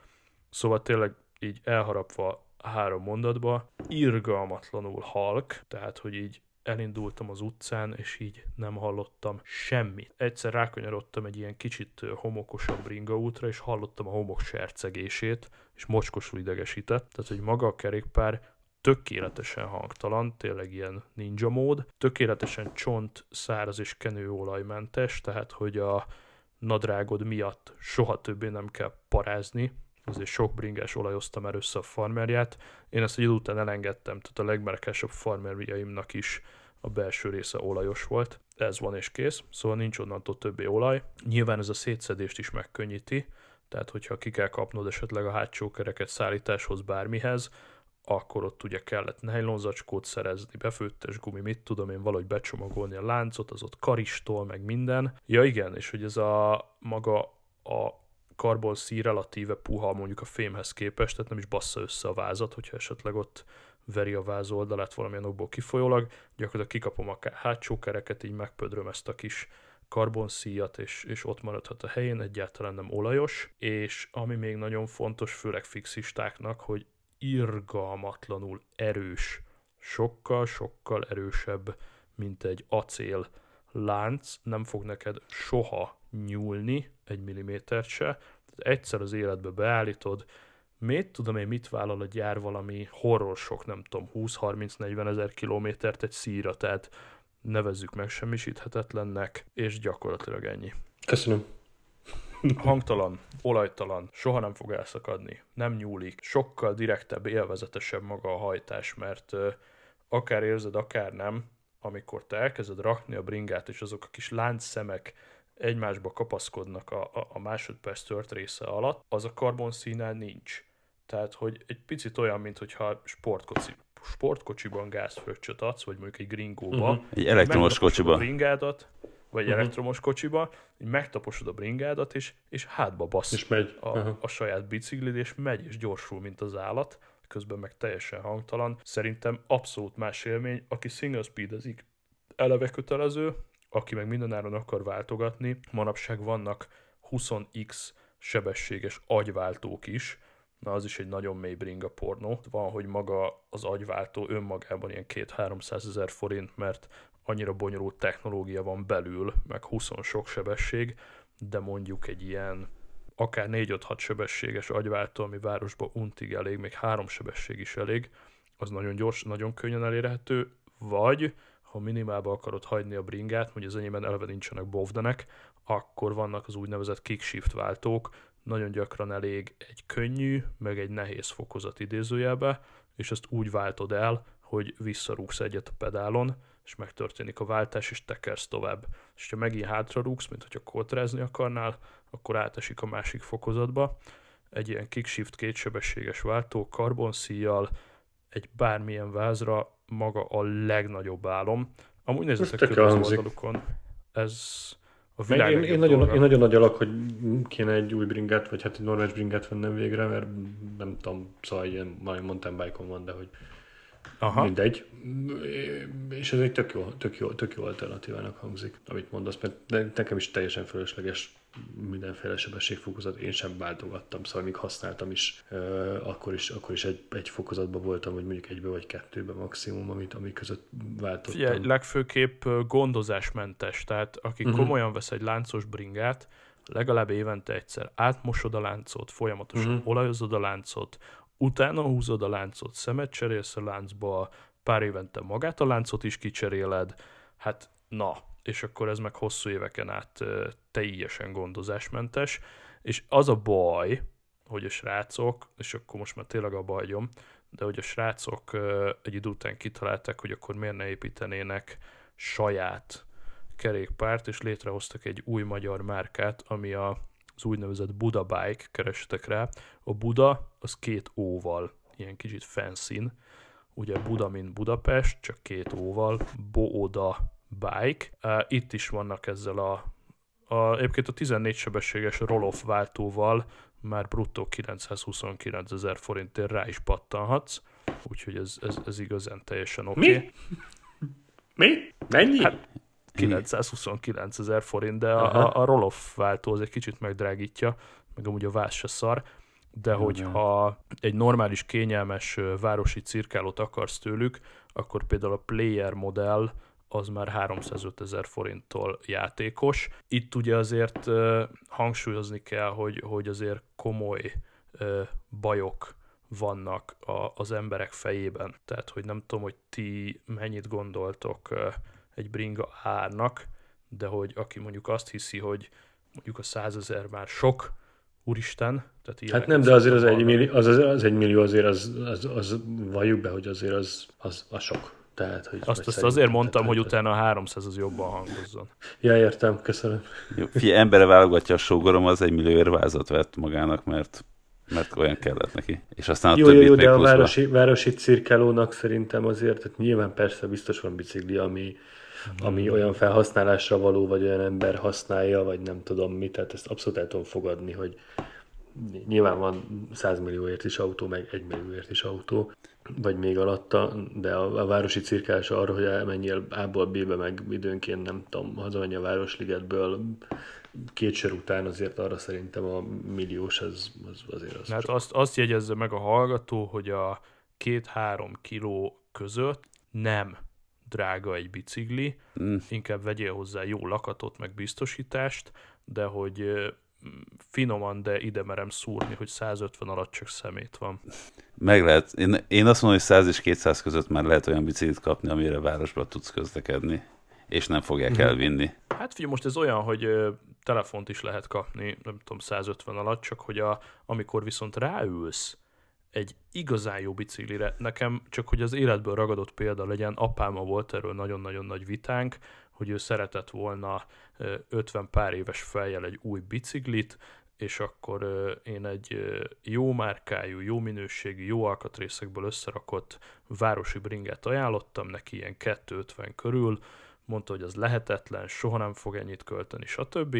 Szóval tényleg így elharapva három mondatba, irgalmatlanul halk, tehát hogy így elindultam az utcán, és így nem hallottam semmit. Egyszer rákanyarodtam egy ilyen kicsit homokosabb bringa útra, és hallottam a homok sercegését, és mocskosul idegesített. Tehát, hogy maga a kerékpár tökéletesen hangtalan, tényleg ilyen ninja mód, tökéletesen csont, száraz és kenőolajmentes, tehát hogy a nadrágod miatt soha többé nem kell parázni, azért sok bringás olajoztam először a farmerját. Én ezt egy idő után elengedtem, tehát a legmerkesebb farmerjaimnak is a belső része olajos volt. Ez van és kész, szóval nincs onnantól többé olaj. Nyilván ez a szétszedést is megkönnyíti, tehát hogyha ki kell kapnod esetleg a hátsó kereket szállításhoz bármihez, akkor ott ugye kellett nejlonzacskót szerezni, befőttes gumi, mit tudom én, valahogy becsomagolni a láncot, az ott karistól, meg minden. Ja igen, és hogy ez a maga a karbon szír relatíve puha mondjuk a fémhez képest, tehát nem is bassza össze a vázat, hogyha esetleg ott veri a váz oldalát valamilyen okból kifolyólag, gyakorlatilag kikapom a hátsó kereket, így megpödröm ezt a kis karbonszíjat, és, és ott maradhat a helyén, egyáltalán nem olajos, és ami még nagyon fontos, főleg fixistáknak, hogy irgalmatlanul erős, sokkal-sokkal erősebb, mint egy acél lánc, nem fog neked soha nyúlni egy millimétert se, Tehát egyszer az életbe beállítod, mit tudom én, mit vállal a gyár valami horror sok, nem tudom, 20-30-40 ezer kilométert egy szíra, tehát nevezzük meg semmisíthetetlennek, és gyakorlatilag ennyi. Köszönöm. Hangtalan, olajtalan, soha nem fog elszakadni, nem nyúlik, sokkal direktebb, élvezetesebb maga a hajtás, mert uh, akár érzed, akár nem, amikor te elkezded rakni a bringát, és azok a kis láncszemek egymásba kapaszkodnak a, a, a másodperc tört része alatt, az a karbonszínnel nincs. Tehát, hogy egy picit olyan, mint hogyha sportkocsi, sportkocsiban gázfröccsöt adsz, vagy mondjuk egy gringóba. Uh-huh. Egy elektromos kocsiba. A bringádat, vagy uh-huh. elektromos kocsiba, így megtaposod a bringádat, és, és hátba bassz és megy. A, uh-huh. a saját biciklid, és megy, és gyorsul, mint az állat, közben meg teljesen hangtalan. Szerintem abszolút más élmény, aki single speedezik, eleve kötelező, aki meg mindenáron akar váltogatni, manapság vannak 20x sebességes agyváltók is, na az is egy nagyon mély bringa pornó. Van, hogy maga az agyváltó önmagában ilyen 2-300 ezer forint, mert annyira bonyolult technológia van belül, meg 20 sok sebesség, de mondjuk egy ilyen akár 4-5-6 sebességes agyváltó, ami városba untig elég, még három sebesség is elég, az nagyon gyors, nagyon könnyen elérhető, vagy ha minimálba akarod hagyni a bringát, hogy az enyémben eleve nincsenek bovdenek, akkor vannak az úgynevezett kickshift váltók, nagyon gyakran elég egy könnyű, meg egy nehéz fokozat idézőjelbe, és ezt úgy váltod el, hogy visszarúgsz egyet a pedálon, és megtörténik a váltás, és tekersz tovább. És ha megint hátra rúgsz, mint hogyha kotrázni akarnál, akkor átesik a másik fokozatba. Egy ilyen kickshift kétsebességes váltó, karbonszíjjal, egy bármilyen vázra maga a legnagyobb álom. Amúgy nézzetek körül az oldalukon. Ez a világ én, én, nagyon, én nagyon nagy alak, hogy kéne egy új bringát, vagy hát egy normális bringát vennem végre, mert nem tudom, szóval ilyen majd mountain bike van, de hogy Aha. mindegy. És ez egy tök jó, tök jó, tök jó alternatívának hangzik, amit mondasz, mert nekem is teljesen fölösleges mindenféle sebességfokozat, én sem váltogattam, szóval még használtam is, akkor is, akkor is egy, egy fokozatban voltam, vagy mondjuk egybe vagy kettőbe maximum, amit, ami között váltottam. Figyelj, legfőképp gondozásmentes, tehát aki uh-huh. komolyan vesz egy láncos bringát, legalább évente egyszer átmosod a láncot, folyamatosan uh-huh. olajozod a láncot, utána húzod a láncot, szemet cserélsz a láncba, pár évente magát a láncot is kicseréled, hát na, és akkor ez meg hosszú éveken át teljesen gondozásmentes, és az a baj, hogy a srácok, és akkor most már tényleg a bajom, de hogy a srácok egy idő után kitalálták, hogy akkor miért ne építenének saját kerékpárt, és létrehoztak egy új magyar márkát, ami a, az úgynevezett Buda Bike, kerestek rá. A Buda az két óval, ilyen kicsit fancy ugye Buda, mint Budapest, csak két óval, Booda bike. Itt is vannak ezzel a, a egyébként a 14 sebességes roll-off váltóval már bruttó 929 ezer forintért rá is pattanhatsz, úgyhogy ez, ez, ez igazán teljesen oké. Okay. Mi? Mi? Mennyi? Hát 929 ezer forint, de a, a, a roll-off váltó az egy kicsit megdrágítja, meg amúgy a váz se szar, de hogyha egy normális, kényelmes városi cirkálót akarsz tőlük, akkor például a Player modell az már 305 ezer forinttól játékos. Itt ugye azért hangsúlyozni kell, hogy, hogy azért komoly bajok vannak a, az emberek fejében. Tehát, hogy nem tudom, hogy ti mennyit gondoltok egy bringa árnak, de hogy aki mondjuk azt hiszi, hogy mondjuk a százezer már sok, úristen. Tehát hát nem, de azért az egy, millió, az, az, az egy millió azért az, az, az, valljuk be, hogy azért az, az, az sok. Tehát, hogy azt, azt azért mondtam, hogy utána a 300 az jobban hangozzon. Ja, értem, köszönöm. Jó, fie, embere válogatja a sógorom, az egy millió érvázat vett magának, mert mert olyan kellett neki. És aztán a jó, jó, jó, de a városi, városi cirkálónak szerintem azért, tehát nyilván persze biztos van bicikli, ami, ami olyan felhasználásra való, vagy olyan ember használja, vagy nem tudom mit, tehát ezt abszolút el tudom fogadni, hogy nyilván van 100 millióért is autó, meg 1 millióért is autó, vagy még alatta, de a, a városi cirkálás arra, hogy elmenjél A-ból B-be, meg időnként nem tudom, hazamenj a Városligetből két sor után azért arra szerintem a milliós az, az azért az Hát azt, azt jegyezze meg a hallgató, hogy a két-három kiló között nem drága egy bicikli, mm. inkább vegyél hozzá jó lakatot, meg biztosítást, de hogy finoman, de ide merem szúrni, hogy 150 alatt csak szemét van. Meg lehet. Én, én azt mondom, hogy 100 és 200 között már lehet olyan biciklit kapni, amire városba tudsz közlekedni, és nem fogják mm. elvinni. Hát figyelj, most ez olyan, hogy ö, telefont is lehet kapni, nem tudom, 150 alatt, csak hogy a, amikor viszont ráülsz egy igazán jó biciklire, nekem csak, hogy az életből ragadott példa legyen, apáma volt erről nagyon-nagyon nagy vitánk, hogy ő szeretett volna 50 pár éves fejjel egy új biciklit, és akkor én egy jó márkájú, jó minőségű, jó alkatrészekből összerakott városi bringát ajánlottam neki, ilyen 250 körül, mondta, hogy az lehetetlen, soha nem fog ennyit költeni, stb.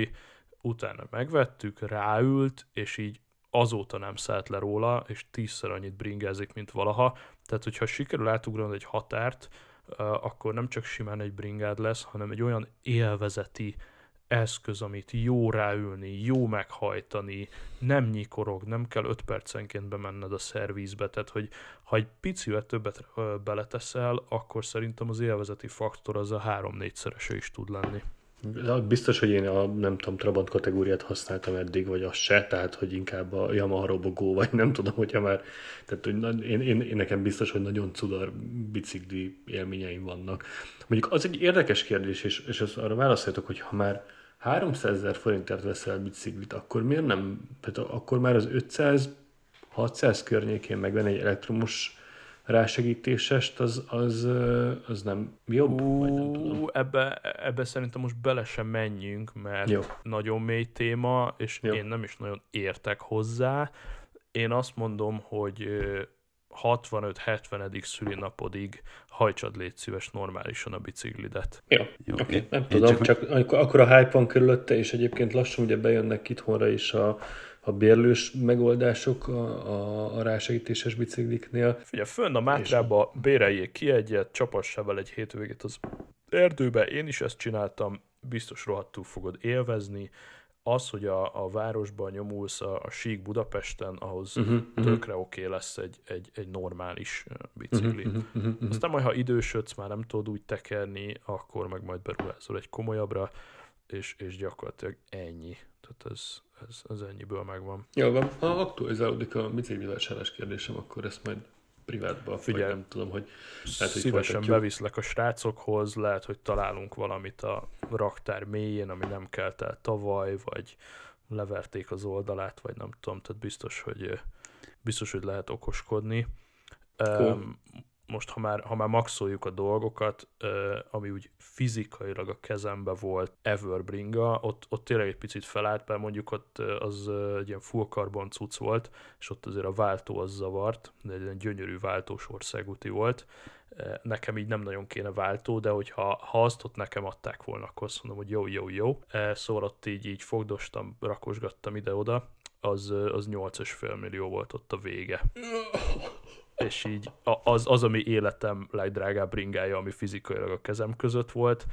Utána megvettük, ráült, és így azóta nem szállt le róla, és tízszer annyit bringázik, mint valaha. Tehát, hogyha sikerül átugrani egy határt, akkor nem csak simán egy bringád lesz, hanem egy olyan élvezeti eszköz, amit jó ráülni, jó meghajtani, nem nyikorog, nem kell 5 percenként bemenned a szervízbe, tehát hogy ha egy picivel többet beleteszel, akkor szerintem az élvezeti faktor az a három-négyszerese is tud lenni. Biztos, hogy én a nem tudom, Trabant kategóriát használtam eddig, vagy az se, tehát hogy inkább a Yamaha Robogo, vagy nem tudom, hogyha már, tehát hogy én, én, én nekem biztos, hogy nagyon cudar bicikli élményeim vannak. Mondjuk az egy érdekes kérdés, és, és az arra válaszoljatok, hogy ha már 300 ezer forintért veszel biciklit, akkor miért nem, tehát akkor már az 500-600 környékén megvenni egy elektromos rásegítésest, az, az, az nem jobb? Ú, vagy nem tudom. Ebbe, ebbe szerintem most bele sem menjünk, mert Jó. nagyon mély téma, és Jó. én nem is nagyon értek hozzá. Én azt mondom, hogy 65-70. szülinapodig hajtsad légy szíves normálisan a biciklidet. Jó, Jó oké, okay. nem tudom, csak, csak akkor, akkor a hype van körülötte, és egyébként lassan ugye bejönnek itthonra is a, a bérlős megoldások a, a, a rásegítéses bicikliknél. Figyelj, fönn a Mátrába és... béreljék ki egyet, csapassával egy hétvégét az erdőbe, én is ezt csináltam, biztos rohadtul fogod élvezni, az, hogy a, a városban nyomulsz a, a sík Budapesten, ahhoz uh-huh, tökre uh-huh. oké okay lesz egy, egy, egy normális bicikli. Uh-huh, uh-huh, uh-huh. Aztán majd, ha idősödsz, már nem tudod úgy tekerni, akkor meg majd beruházol egy komolyabbra, és, és gyakorlatilag ennyi. Tehát ez, ez, ez ennyiből megvan. Jó van, ha aktualizálódik a bicikli vásárlás kérdésem, akkor ezt majd privátba, Figyelj, nem tudom, hogy... Lehet, hogy szívesen hogy beviszlek a srácokhoz, lehet, hogy találunk valamit a raktár mélyén, ami nem kelt el tavaly, vagy leverték az oldalát, vagy nem tudom, tehát biztos, hogy biztos, hogy lehet okoskodni. Cool. Um, most ha már, ha már maxoljuk a dolgokat, ami úgy fizikailag a kezembe volt Everbringa, ott, ott tényleg egy picit felállt, mert mondjuk ott az egy ilyen full carbon cucc volt, és ott azért a váltó az zavart, de egy ilyen gyönyörű váltós országúti volt. Nekem így nem nagyon kéne váltó, de hogyha ha azt ott nekem adták volna, akkor azt mondom, hogy jó, jó, jó. Szóval ott így, így fogdostam, rakosgattam ide-oda, az, az 8,5 millió volt ott a vége. és így az, az, ami életem legdrágább bringája, ami fizikailag a kezem között volt,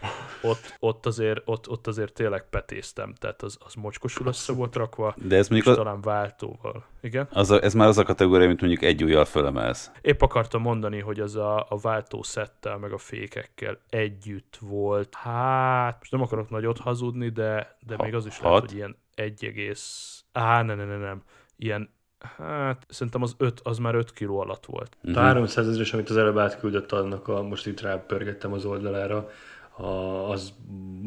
ott, ott, azért, ott, ott azért tényleg petéztem, tehát az, az mocskosul össze volt rakva, De ez mondjuk és a... talán váltóval. Igen? Az a, ez már az a kategória, mint mondjuk egy ujjal fölemelsz. Épp akartam mondani, hogy az a, a váltó szettel, meg a fékekkel együtt volt. Hát, most nem akarok nagyot hazudni, de, de ha, még az is hat. lehet, hogy ilyen egy egész... Á, nem, nem, nem, nem. Ilyen Hát szerintem az 5, az már 5 kiló alatt volt. Uh-huh. A 300 ezeres, amit az előbb átküldött annak, a, most itt rápörgettem az oldalára, a, az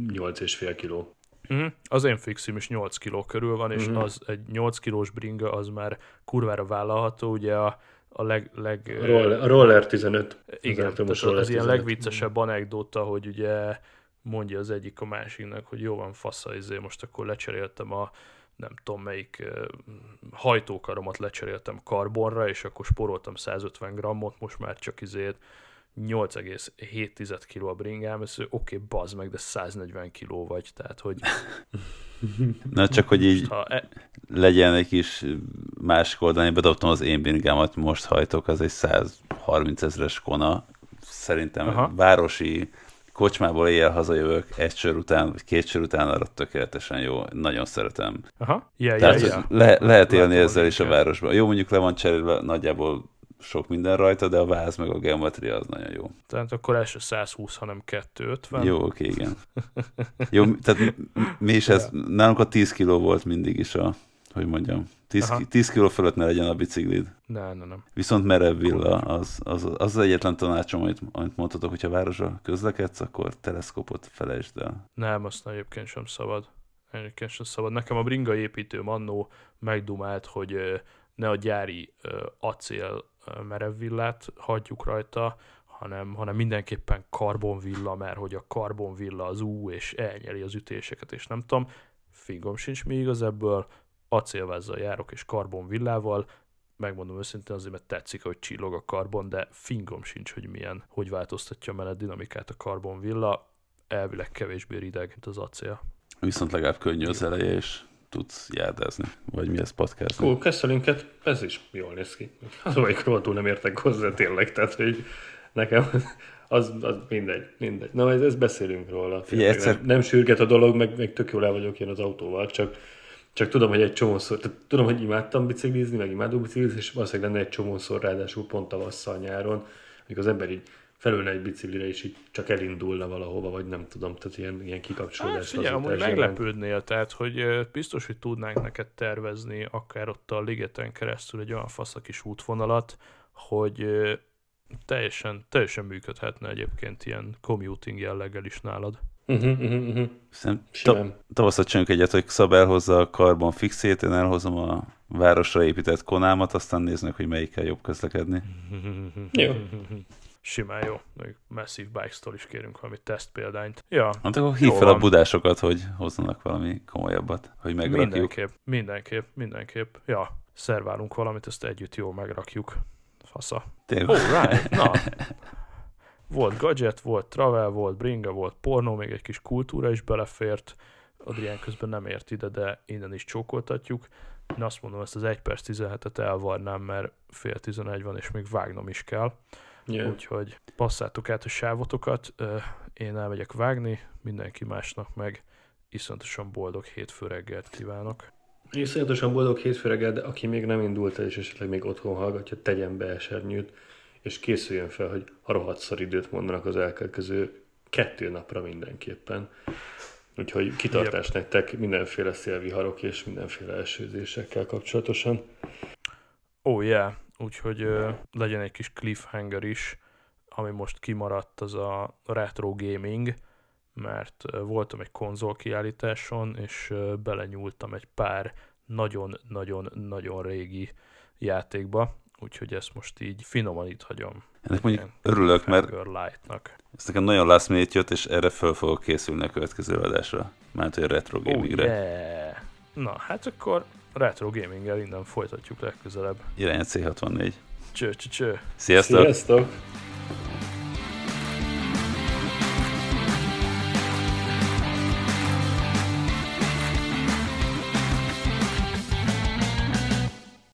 8,5 kiló. Uh-huh. Az én fixim is 8 kiló körül van, és uh-huh. az egy 8 kilós bringa, az már kurvára vállalható, ugye a, a leg... leg a, roller, a roller 15. Igen, az, az, roller az ilyen legviccesebb anekdóta, hogy ugye mondja az egyik a másiknak, hogy jó van, fasza, izé, most akkor lecseréltem a nem tudom melyik hajtókaromat lecseréltem karbonra, és akkor sporoltam 150 grammot, most már csak izért 8,7 kg a bringám, ez oké, okay, bazd meg, de 140 kg vagy, tehát hogy... Na csak, hogy így ha e... legyen egy kis másik oldalon, én bedobtam az én bringámat, most hajtok, az egy 130 ezeres kona, szerintem Aha. városi kocsmából éjjel hazajövök egy sör után, vagy két sör után, arra tökéletesen jó. Nagyon szeretem. Aha, yeah, Tehát yeah, yeah. Le, lehet élni Látom ezzel is a városban. Jó, mondjuk le van cserélve nagyjából sok minden rajta, de a váz meg a geometria az nagyon jó. Tehát akkor első 120, hanem 250. Jó, oké, igen. jó, tehát mi is ez, nálunk a 10 kiló volt mindig is a, hogy mondjam, 10, 10 kiló fölött ne legyen a biciklid. Nem, nem, nem. Viszont merev villa, az az, az, az egyetlen tanácsom, amit, amit mondhatok, hogyha városra közlekedsz, akkor teleszkópot felejtsd el. Nem, azt egyébként sem szabad. Egyébként sem szabad. Nekem a bringa építő annó megdumált, hogy ne a gyári acél merevvillát hagyjuk rajta, hanem, hanem mindenképpen karbonvilla, mert hogy a karbonvilla az ú, és elnyeli az ütéseket, és nem tudom, fingom sincs mi igaz ebből, acélvázzal járok és karbonvillával, megmondom őszintén azért, mert tetszik, hogy csillog a karbon, de fingom sincs, hogy milyen, hogy változtatja a menet dinamikát a karbonvilla, elvileg kevésbé rideg, mint az acél. Viszont legalább könnyű az eleje, és tudsz járdázni, vagy mi ez podcast. Ó, Kesselinket, ez is jól néz ki. Az amelyik túl nem értek hozzá tényleg, tehát hogy nekem az, az mindegy, mindegy. Na, ez, ez beszélünk róla. Figyelj, egyszer... nem, nem sürget a dolog, meg, meg tök jól el vagyok én az autóval, csak csak tudom, hogy egy csomószor, tehát tudom, hogy imádtam biciklizni, meg imádok biciklizni, és valószínűleg lenne egy csomószor, ráadásul pont tavasszal nyáron, amikor az ember így felülne egy biciklire, és így csak elindulna valahova, vagy nem tudom, tehát ilyen, ilyen kikapcsolódás. Hát figyelj, amúgy meglepődnél, tehát hogy biztos, hogy tudnánk neked tervezni akár ott a ligeten keresztül egy olyan fasz kis útvonalat, hogy teljesen, teljesen működhetne egyébként ilyen commuting jelleggel is nálad. Uh-huh, uh-huh, uh-huh. Szerintem tavasszal csinálunk egyet, hogy Szab elhozza a karbon fixét, én elhozom a városra épített konámat, aztán néznek, hogy melyikkel jobb közlekedni. jó. Simán jó. Még Massive Bikes-tól is kérünk valami teszt példányt. Ja, hát akkor hív fel van. a budásokat, hogy hozzanak valami komolyabbat, hogy megrakjuk. Mindenképp, mindenképp, mindenképp. Ja, szerválunk valamit, ezt együtt jól megrakjuk. Fasza. Tényleg. Oh, right. Na, volt gadget, volt travel, volt bringa, volt pornó, még egy kis kultúra is belefért. Adrián közben nem ért ide, de innen is csókoltatjuk. Én azt mondom, ezt az 1 perc 17-et elvarnám, mert fél 11 van, és még vágnom is kell. Yeah. Úgyhogy passzátok át a sávotokat, én elmegyek vágni, mindenki másnak meg iszonyatosan boldog hétfő reggelt kívánok. Iszonyatosan boldog hétfő reggel, de aki még nem indult el, és esetleg még otthon hallgatja, tegyen be esernyőt és készüljön fel, hogy a rohadt szar időt mondanak az elkövetkező kettő napra mindenképpen. Úgyhogy kitartás yep. nektek mindenféle szélviharok és mindenféle esőzésekkel kapcsolatosan. Ó, oh, yeah. Úgyhogy uh, legyen egy kis cliffhanger is, ami most kimaradt, az a retro gaming, mert voltam egy konzol kiállításon, és belenyúltam egy pár nagyon-nagyon-nagyon régi játékba, úgyhogy ezt most így finoman itt hagyom. Ennek mondjuk Ilyen örülök, mert Light-nak. ez nekem nagyon last minute jött, és erre föl fogok készülni a következő adásra. Mert hogy a retro gamingre. Oh, yeah. Na, hát akkor retro gaminggel innen folytatjuk legközelebb. Irány C64. Cső, cső, cső. Sziasztok! Sziasztok!